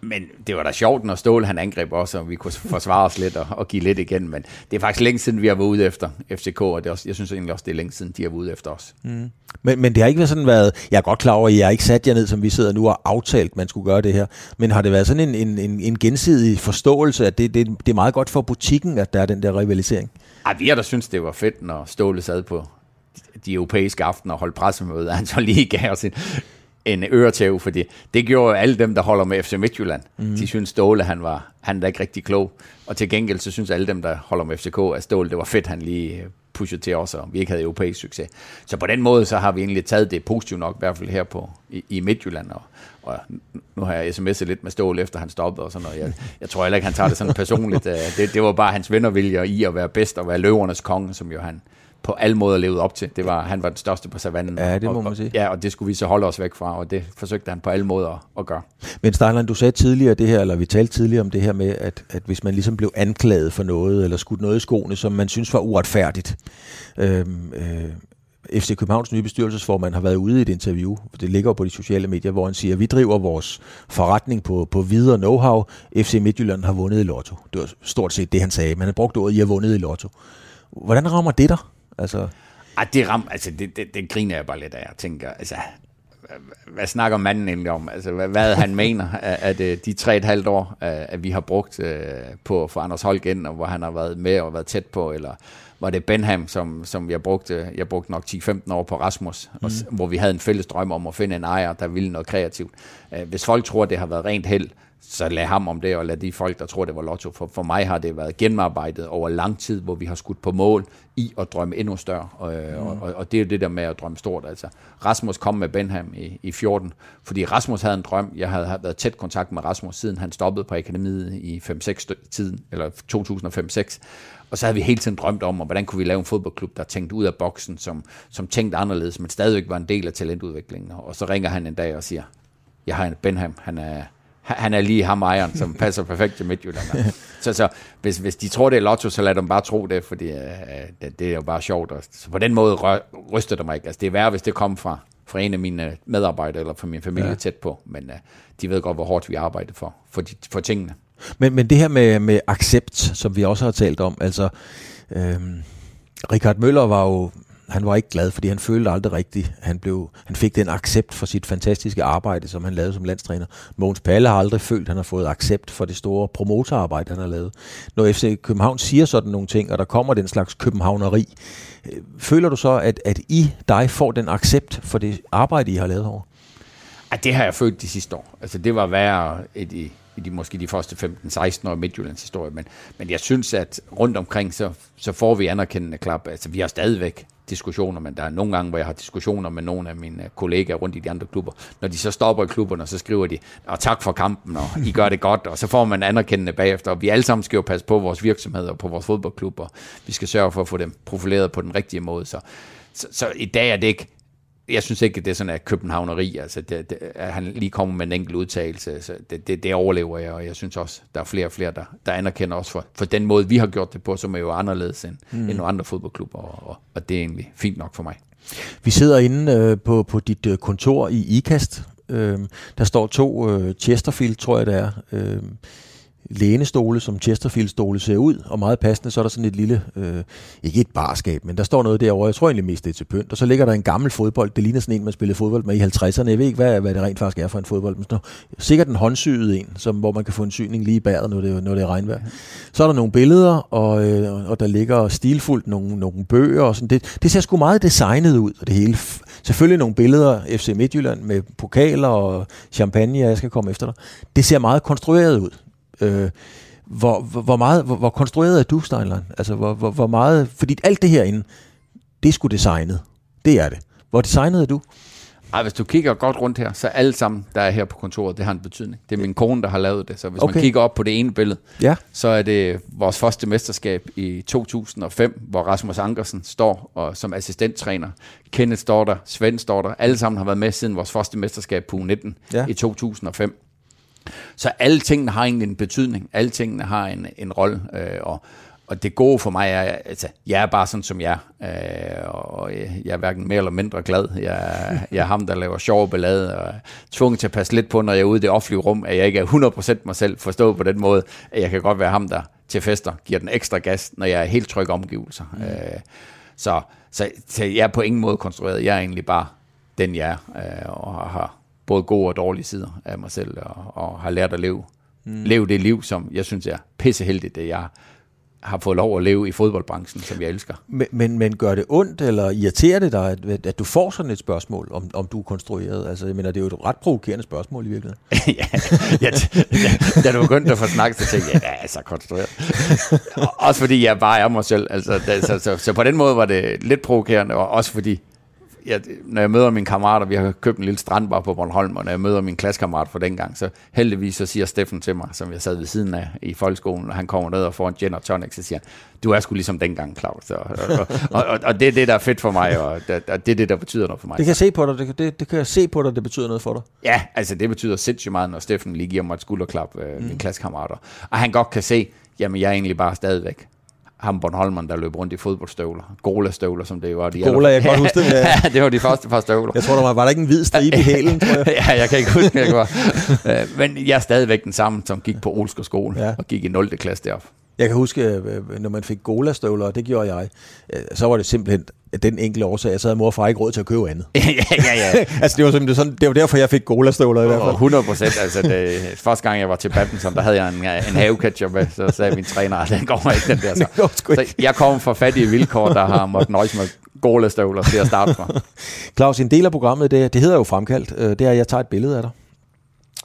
men det var da sjovt, når Ståle han angreb også, og vi kunne forsvare os lidt og, og give lidt igen. Men det er faktisk længe siden, vi har været ude efter FCK, og det er også, jeg synes egentlig også, det er længe siden, de har været ude efter os. Mm. Men, men det har ikke været sådan været, jeg er godt klar over, at jeg har ikke sat jer ned, som vi sidder nu og aftalt, man skulle gøre det her. Men har det været sådan en, en, en, en gensidig forståelse, at det, det, det er meget godt for butikken, at der er den der rivalisering? Ej, vi har da synes det var fedt, når Ståle sad på de europæiske aftener og holdt pressemøde, han så lige gav os en, en øretæv, fordi det gjorde alle dem, der holder med FC Midtjylland. Mm. De synes Ståle, han var han er ikke rigtig klog. Og til gengæld, så synes alle dem, der holder med FCK, at Ståle, det var fedt, han lige pushede til os, og vi ikke havde europæisk succes. Så på den måde, så har vi egentlig taget det positivt nok, i hvert fald her på, i, i Midtjylland, og, og nu har jeg sms'et lidt med Ståle, efter han stoppede og sådan noget. Jeg, jeg tror heller ikke, han tager det sådan personligt. Det, det var bare hans vennervilje i at være bedst og være løvernes konge, som jo han, på alle måder levede op til. Det var, han var den største på savannen. Ja, det må man sige. Ja, og det skulle vi så holde os væk fra, og det forsøgte han på alle måder at gøre. Men Steinlein, du sagde tidligere det her, eller vi talte tidligere om det her med, at, at hvis man ligesom blev anklaget for noget, eller skudt noget i skoene, som man synes var uretfærdigt. Øhm, øh, FC Københavns nye bestyrelsesformand har været ude i et interview, det ligger på de sociale medier, hvor han siger, at vi driver vores forretning på, på videre know-how. FC Midtjylland har vundet i lotto. Det var stort set det, han sagde. Man har brugt ordet, I har vundet i lotto. Hvordan rammer det dig? Altså... Ej, det, ram, altså, det, det, det griner jeg bare lidt af. Jeg tænker, altså, hvad snakker manden egentlig om? Altså, hvad, hvad han mener, at, at øh, de tre et halvt år, at vi har brugt uh, på for Anders Holk ind, og hvor han har været med og været tæt på, eller var det Benham, som, som jeg brugte, jeg brugte nok 10-15 år på Rasmus, mm. og, hvor vi havde en fælles drøm om at finde en ejer, der ville noget kreativt. Uh, hvis folk tror, det har været rent held, så lad ham om det, og lad de folk, der tror, det var lotto. For, for mig har det været gennemarbejdet over lang tid, hvor vi har skudt på mål i at drømme endnu større. Og, mm. og, og, og det er jo det der med at drømme stort. Altså, Rasmus kom med Benham i, i 14, fordi Rasmus havde en drøm. Jeg havde, havde været tæt kontakt med Rasmus, siden han stoppede på akademiet i 5-6 tiden, eller 2005-6. Og så havde vi hele tiden drømt om, hvordan kunne vi lave en fodboldklub, der tænkte ud af boksen, som, som tænkte anderledes, men stadigvæk var en del af talentudviklingen. Og så ringer han en dag og siger, jeg har en Benham, han er, han er lige ham ejeren, som passer perfekt til Midtjylland. så, så hvis, hvis de tror, det er lotto, så lad dem bare tro det, fordi uh, det, det er jo bare sjovt. Og, så på den måde ryster det mig ikke. Altså, det er værre, hvis det kommer fra, fra en af mine medarbejdere eller fra min familie ja. tæt på, men uh, de ved godt, hvor hårdt vi arbejder for, for, de, for tingene. Men, men det her med, med accept, som vi også har talt om, altså... Øhm, Richard Møller var jo han var ikke glad, fordi han følte aldrig rigtigt, han, blev, han fik den accept for sit fantastiske arbejde, som han lavede som landstræner. Mogens Palle har aldrig følt, at han har fået accept for det store promotorarbejde, han har lavet. Når FC København siger sådan nogle ting, og der kommer den slags københavneri, øh, føler du så, at, at I dig får den accept for det arbejde, I har lavet over? Ja, det har jeg følt de sidste år. Altså, det var værre et, i, i de, måske de første 15-16 år i Midtjyllands historie, men, men jeg synes, at rundt omkring, så, så får vi anerkendende klap. Altså, vi har stadigvæk diskussioner, men der er nogle gange, hvor jeg har diskussioner med nogle af mine kollegaer rundt i de andre klubber. Når de så stopper i klubberne, så skriver de, og tak for kampen, og I gør det godt, og så får man anerkendende bagefter. Og vi alle sammen skal jo passe på vores virksomheder og på vores fodboldklubber. Vi skal sørge for at få dem profileret på den rigtige måde. Så, så, så i dag er det ikke jeg synes ikke, at det er sådan en københavneri. Altså, det, det, at han lige kommer med en enkelt udtalelse. Så det, det, det overlever jeg, og jeg synes også, der er flere og flere, der, der anerkender os for, for den måde, vi har gjort det på, som er jo anderledes end, mm. end nogle andre fodboldklubber, og, og, og det er egentlig fint nok for mig. Vi sidder inde øh, på, på dit øh, kontor i IKAST. Øh, der står to øh, Chesterfield, tror jeg det er. Øh, lænestole, som Chesterfield-stole ser ud, og meget passende, så er der sådan et lille, øh, ikke et barskab, men der står noget derovre, jeg tror egentlig mest det er til pynt, og så ligger der en gammel fodbold, det ligner sådan en, man spillede fodbold med i 50'erne, jeg ved ikke, hvad, hvad det rent faktisk er for en fodbold, men sådan, sikkert en håndsyet en, som, hvor man kan få en syning lige i bæret, når det, når det er regnvejr. Så er der nogle billeder, og, øh, og der ligger stilfuldt nogle, nogle bøger, og sådan. Det, det ser sgu meget designet ud, og det hele. Selvfølgelig nogle billeder, FC Midtjylland med pokaler og champagne, jeg skal komme efter dig. Det ser meget konstrueret ud. Øh, hvor, hvor, hvor, meget, hvor, hvor konstrueret er du, Steinlein? Altså, hvor, hvor, hvor meget... Fordi alt det herinde, det sgu designet. Det er det. Hvor designet er du? Ej, hvis du kigger godt rundt her, så alle sammen, der er her på kontoret, det har en betydning. Det er min kone, der har lavet det. Så hvis okay. man kigger op på det ene billede, ja. så er det vores første mesterskab i 2005, hvor Rasmus Ankersen står og, som assistenttræner. Kenneth står der, Svend står der. Alle sammen har været med siden vores første mesterskab på U19 ja. i 2005. Så alle tingene har egentlig en betydning. Alle tingene har en, en rolle. Øh, og, og det gode for mig er, altså, jeg er bare sådan, som jeg er. Øh, og jeg er hverken mere eller mindre glad. Jeg, jeg er ham, der laver sjov ballade, og er tvunget til at passe lidt på, når jeg er ude i det offentlige rum, at jeg ikke er 100% mig selv forstået på den måde, at jeg kan godt være ham, der til fester giver den ekstra gas, når jeg er helt tryg omgivelser. Mm. Øh, så, så, så jeg er på ingen måde konstrueret. Jeg er egentlig bare den, jeg er, øh, og har både gode og dårlige sider af mig selv, og, og har lært at leve, mm. leve det liv, som jeg synes er pisseheldigt, det jeg har fået lov at leve i fodboldbranchen, som jeg elsker. Men, men, men gør det ondt, eller irriterer det dig, at, at du får sådan et spørgsmål, om, om du er konstrueret? Altså, jeg mener, det er jo et ret provokerende spørgsmål i virkeligheden. ja, ja, da, da du begyndte at få snakket, så tænkte jeg, ja, altså konstrueret. også fordi jeg bare er mig selv. Altså, da, så, så, så, på den måde var det lidt provokerende, og også fordi jeg, når jeg møder mine kammerater, vi har købt en lille strandbar på Bornholm, og når jeg møder min klassekammerat fra dengang, så heldigvis så siger Steffen til mig, som jeg sad ved siden af i folkeskolen, og han kommer ned og får en gin og tonic, så siger han, du er sgu ligesom dengang, Claus. Og, og, og, og, og det er det, der er fedt for mig, og det, og det er det, der betyder noget for mig. Det kan jeg se på dig, det, det, det kan jeg se på dig, det betyder noget for dig. Ja, altså det betyder sindssygt meget, når Steffen lige giver mig et skulderklap, øh, mm. min klassekammerater. Og han godt kan se, jamen jeg er egentlig bare stadigvæk ham Bornholmeren, der løb rundt i fodboldstøvler. Gola-støvler, som det var. De Gola, jeg kan godt huske det. Ja. ja, det var de første par støvler. Jeg tror, der var, var der ikke en hvid stribe i hælen, tror jeg. ja, jeg kan ikke huske, jeg var. Øh, men jeg er stadigvæk den samme, som gik på Olsker skole ja. og gik i 0. klasse deroppe. Jeg kan huske, øh, når man fik Gola-støvler, og det gjorde jeg, øh, så var det simpelthen den enkelte årsag, at så havde mor og far ikke råd til at købe andet. ja, ja, ja. altså, det var, simpelthen sådan, det var derfor, jeg fik Gola-støvler i hvert fald. 100 procent. Altså, det, første gang, jeg var til badminton, der havde jeg en, en haveketcher med, så sagde min træner, at den går ikke, den der. Så. så jeg kom fra fattige vilkår, der har måttet nøjes med Gola-støvler til at starte fra. Claus, en del af programmet, det, det hedder jo Fremkaldt. Øh, det er, at jeg tager et billede af dig.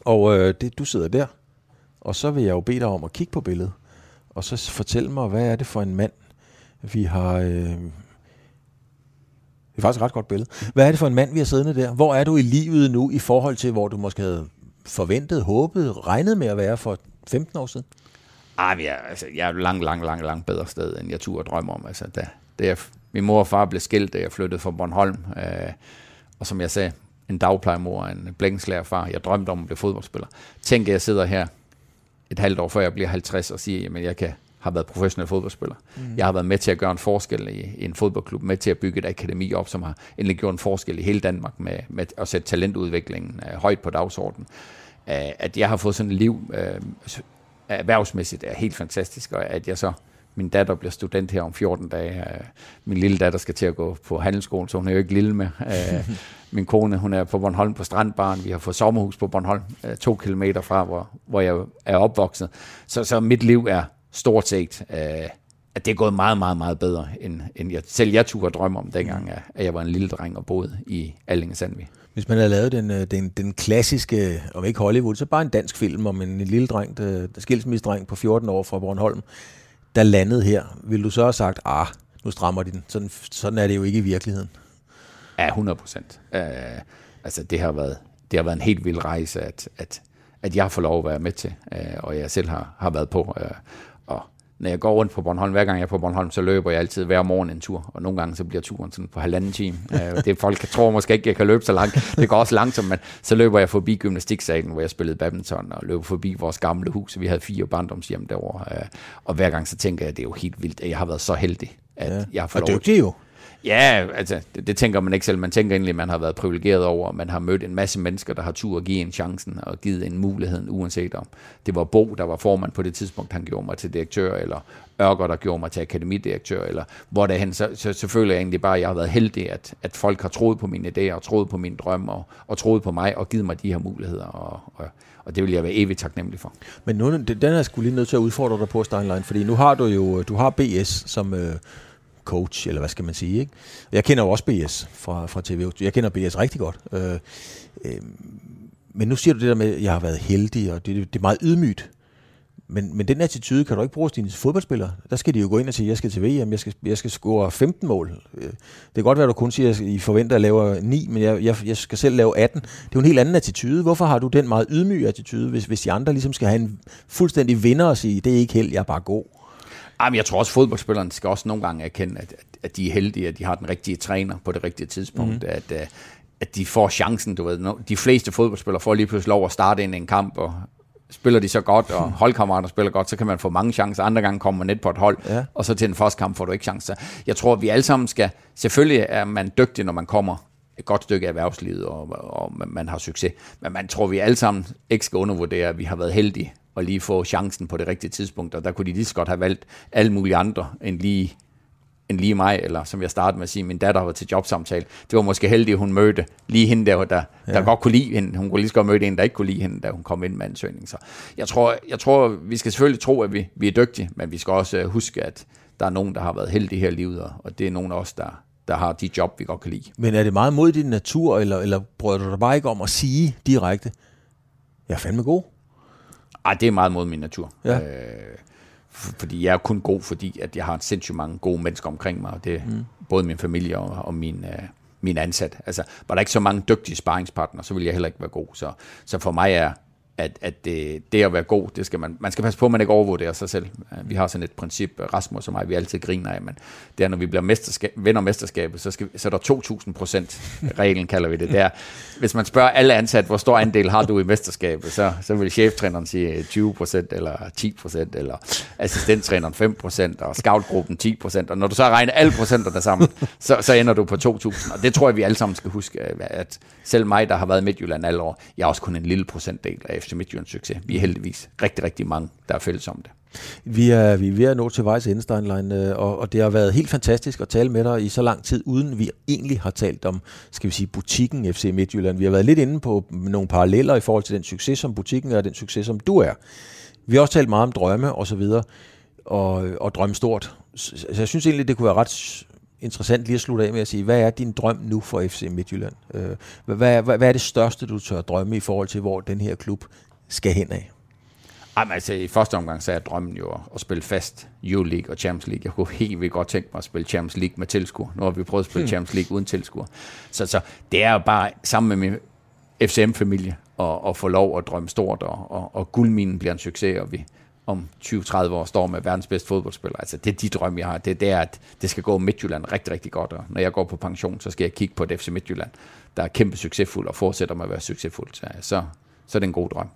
Og øh, det, du sidder der Og så vil jeg jo bede dig om at kigge på billedet, og så fortæl mig, hvad er det for en mand, vi har... Øh, det er faktisk et ret godt billede. Hvad er det for en mand, vi har siddende der? Hvor er du i livet nu i forhold til, hvor du måske havde forventet, håbet, regnet med at være for 15 år siden? Ah, jeg, altså, jeg er langt, langt, langt, langt bedre sted, end jeg turde drømme om. Altså, da, da jeg, min mor og far blev skilt, da jeg flyttede fra Bornholm. Øh, og som jeg sagde, en dagplejemor, en blænkslærerfar. Jeg drømte om at blive fodboldspiller. Tænk, at jeg sidder her et halvt år før jeg bliver 50 og siger, at jeg kan har været professionel fodboldspiller. Mm. Jeg har været med til at gøre en forskel i, i en fodboldklub, med til at bygge et akademi op, som har endelig gjort en forskel i hele Danmark med, med at sætte talentudviklingen uh, højt på dagsordenen. Uh, at jeg har fået sådan et liv uh, erhvervsmæssigt er helt fantastisk, og at jeg så min datter bliver student her om 14 dage. Min lille datter skal til at gå på handelsskolen, så hun er jo ikke lille med. Min kone, hun er på Bornholm på Strandbaren. Vi har fået sommerhus på Bornholm, to kilometer fra, hvor, hvor jeg er opvokset. Så, så mit liv er stort set, at det er gået meget, meget, meget bedre, end, end jeg, selv jeg turde drømme om dengang, at jeg var en lille dreng og boede i Allinge Sandvig. Hvis man havde lavet den, den, den klassiske, om ikke Hollywood, så bare en dansk film om en, lille dreng, der, skilsmissedreng på 14 år fra Bornholm, der landede her, vil du så have sagt, ah, nu strammer de den. Sådan, sådan er det jo ikke i virkeligheden. Ja, 100 procent. Uh, altså, det har, været, det har været en helt vild rejse, at, at, at jeg får lov at være med til, uh, og jeg selv har, har været på. Uh, når jeg går rundt på Bornholm, hver gang jeg er på Bornholm, så løber jeg altid hver morgen en tur, og nogle gange så bliver turen sådan på halvanden time. Uh, det folk tror måske ikke, jeg kan løbe så langt. Det går også langsomt, men så løber jeg forbi gymnastiksalen, hvor jeg spillede badminton, og løber forbi vores gamle hus. Vi havde fire barndomshjem derovre, uh, og hver gang så tænker jeg, at det er jo helt vildt, at jeg har været så heldig, at ja. jeg har fået og dygtig jo. Ja, altså, det, det tænker man ikke selv. Man tænker egentlig, at man har været privilegeret over, at man har mødt en masse mennesker, der har tur at give en chancen og givet en mulighed, uanset om det var Bo, der var formand på det tidspunkt, han gjorde mig til direktør, eller Ørger, der gjorde mig til akademidirektør, eller hvor det hen, så, så føler jeg egentlig bare, at jeg har været heldig, at, at folk har troet på mine idéer, og troet på mine drømme, og, og troet på mig, og givet mig de her muligheder, og, og, og det vil jeg være evigt taknemmelig for. Men nu, den er jeg skulle lige nødt til at udfordre dig på, Steinlein, fordi nu har du jo, du har BS som, øh, coach, eller hvad skal man sige. Ikke? Jeg kender jo også BS fra, fra TV. Jeg kender BS rigtig godt. Øh, øh, men nu siger du det der med, at jeg har været heldig, og det, det er meget ydmygt. Men, men den attitude kan du ikke bruge hos dine fodboldspillere. Der skal de jo gå ind og sige, jeg skal til VM, jeg skal, jeg skal score 15 mål. Øh, det kan godt være, at du kun siger, at I forventer at lave 9, men jeg, jeg, jeg skal selv lave 18. Det er jo en helt anden attitude. Hvorfor har du den meget ydmyge attitude, hvis, hvis de andre ligesom skal have en fuldstændig vinder og sige, det er ikke held, jeg er bare god? Jamen, jeg tror også, at fodboldspillerne skal også nogle gange erkende, at, at de er heldige, at de har den rigtige træner på det rigtige tidspunkt, mm. at, øh, at de får chancen, du ved. De fleste fodboldspillere får lige pludselig lov at starte ind i en kamp, og spiller de så godt, og holdkammerater spiller godt, så kan man få mange chancer. Andre gange kommer man net på et hold, ja. og så til den første kamp får du ikke chancer. Jeg tror, at vi alle sammen skal... Selvfølgelig er man dygtig, når man kommer et godt stykke af erhvervslivet, og, og man har succes. Men man tror, vi alle sammen ikke skal undervurdere, at vi har været heldige og lige få chancen på det rigtige tidspunkt, og der kunne de lige så godt have valgt alle mulige andre end lige, end lige mig, eller som jeg startede med at sige, min datter var til jobsamtale. Det var måske heldigt, at hun mødte lige hende der, der, ja. der godt kunne lide hende. Hun kunne lige så godt møde en, der ikke kunne lide hende, da hun kom ind med ansøgning. Så jeg tror, jeg tror, vi skal selvfølgelig tro, at vi, vi er dygtige, men vi skal også øh, huske, at der er nogen, der har været heldige her i livet, og det er nogen af os, der, der har de job, vi godt kan lide. Men er det meget mod din natur, eller, eller prøver du dig bare ikke om at sige direkte, jeg er fandme god? Ej, det er meget mod min natur. Ja. Øh, fordi jeg er kun god, fordi at jeg har sindssygt mange gode mennesker omkring mig, og det mm. både min familie og, og min, øh, min ansat. Altså, var der ikke så mange dygtige sparringspartnere, så ville jeg heller ikke være god. Så, så for mig er, at, at det, det at være god, det skal man, man skal passe på, at man ikke overvurderer sig selv. Vi har sådan et princip, Rasmus og mig, vi altid griner af, men det er, når vi bliver mesterskab, vinder mesterskabet, så, skal, så er der 2.000 procent, reglen kalder vi det der. Hvis man spørger alle ansatte, hvor stor andel har du i mesterskabet, så, så vil cheftræneren sige øh, 20 procent, eller 10 procent, eller assistenttræneren 5 procent, og scoutgruppen 10 procent, og når du så regner alle procenterne sammen, så, så ender du på 2.000, og det tror jeg, vi alle sammen skal huske, at selv mig, der har været i Midtjylland alle år, jeg er også kun en lille procentdel af FC Midtjyllands succes. Vi er heldigvis rigtig, rigtig mange, der er fælles om det. Vi er, vi er ved at nå til vejs Steinlein, øh, og, og det har været helt fantastisk at tale med dig i så lang tid, uden vi egentlig har talt om, skal vi sige, butikken FC Midtjylland. Vi har været lidt inde på nogle paralleller i forhold til den succes, som butikken er, og den succes, som du er. Vi har også talt meget om drømme og så videre, og, og drømme stort. Så jeg synes egentlig, det kunne være ret interessant lige at slutte af med at sige, hvad er din drøm nu for FC Midtjylland? Øh, hvad, hvad, hvad er det største, du tør drømme i forhold til, hvor den her klub skal hen af? Jamen, altså, i første omgang så er drømmen jo at spille fast Euroleague og Champions League. Jeg kunne helt vildt godt tænke mig at spille Champions League med tilskuer. Nu har vi prøvet at spille hmm. Champions League uden tilskuer. Så, så det er jo bare sammen med min FCM-familie og, og få lov at drømme stort, og, og, og guldminen bliver en succes, og vi om 20-30 år står med verdens bedste fodboldspiller. Altså, det er de drømme, jeg har. Det, det der, at det skal gå Midtjylland rigtig, rigtig godt, og når jeg går på pension, så skal jeg kigge på et FC Midtjylland, der er kæmpe succesfuld og fortsætter med at være succesfuld. Så, så, så er det en god drøm.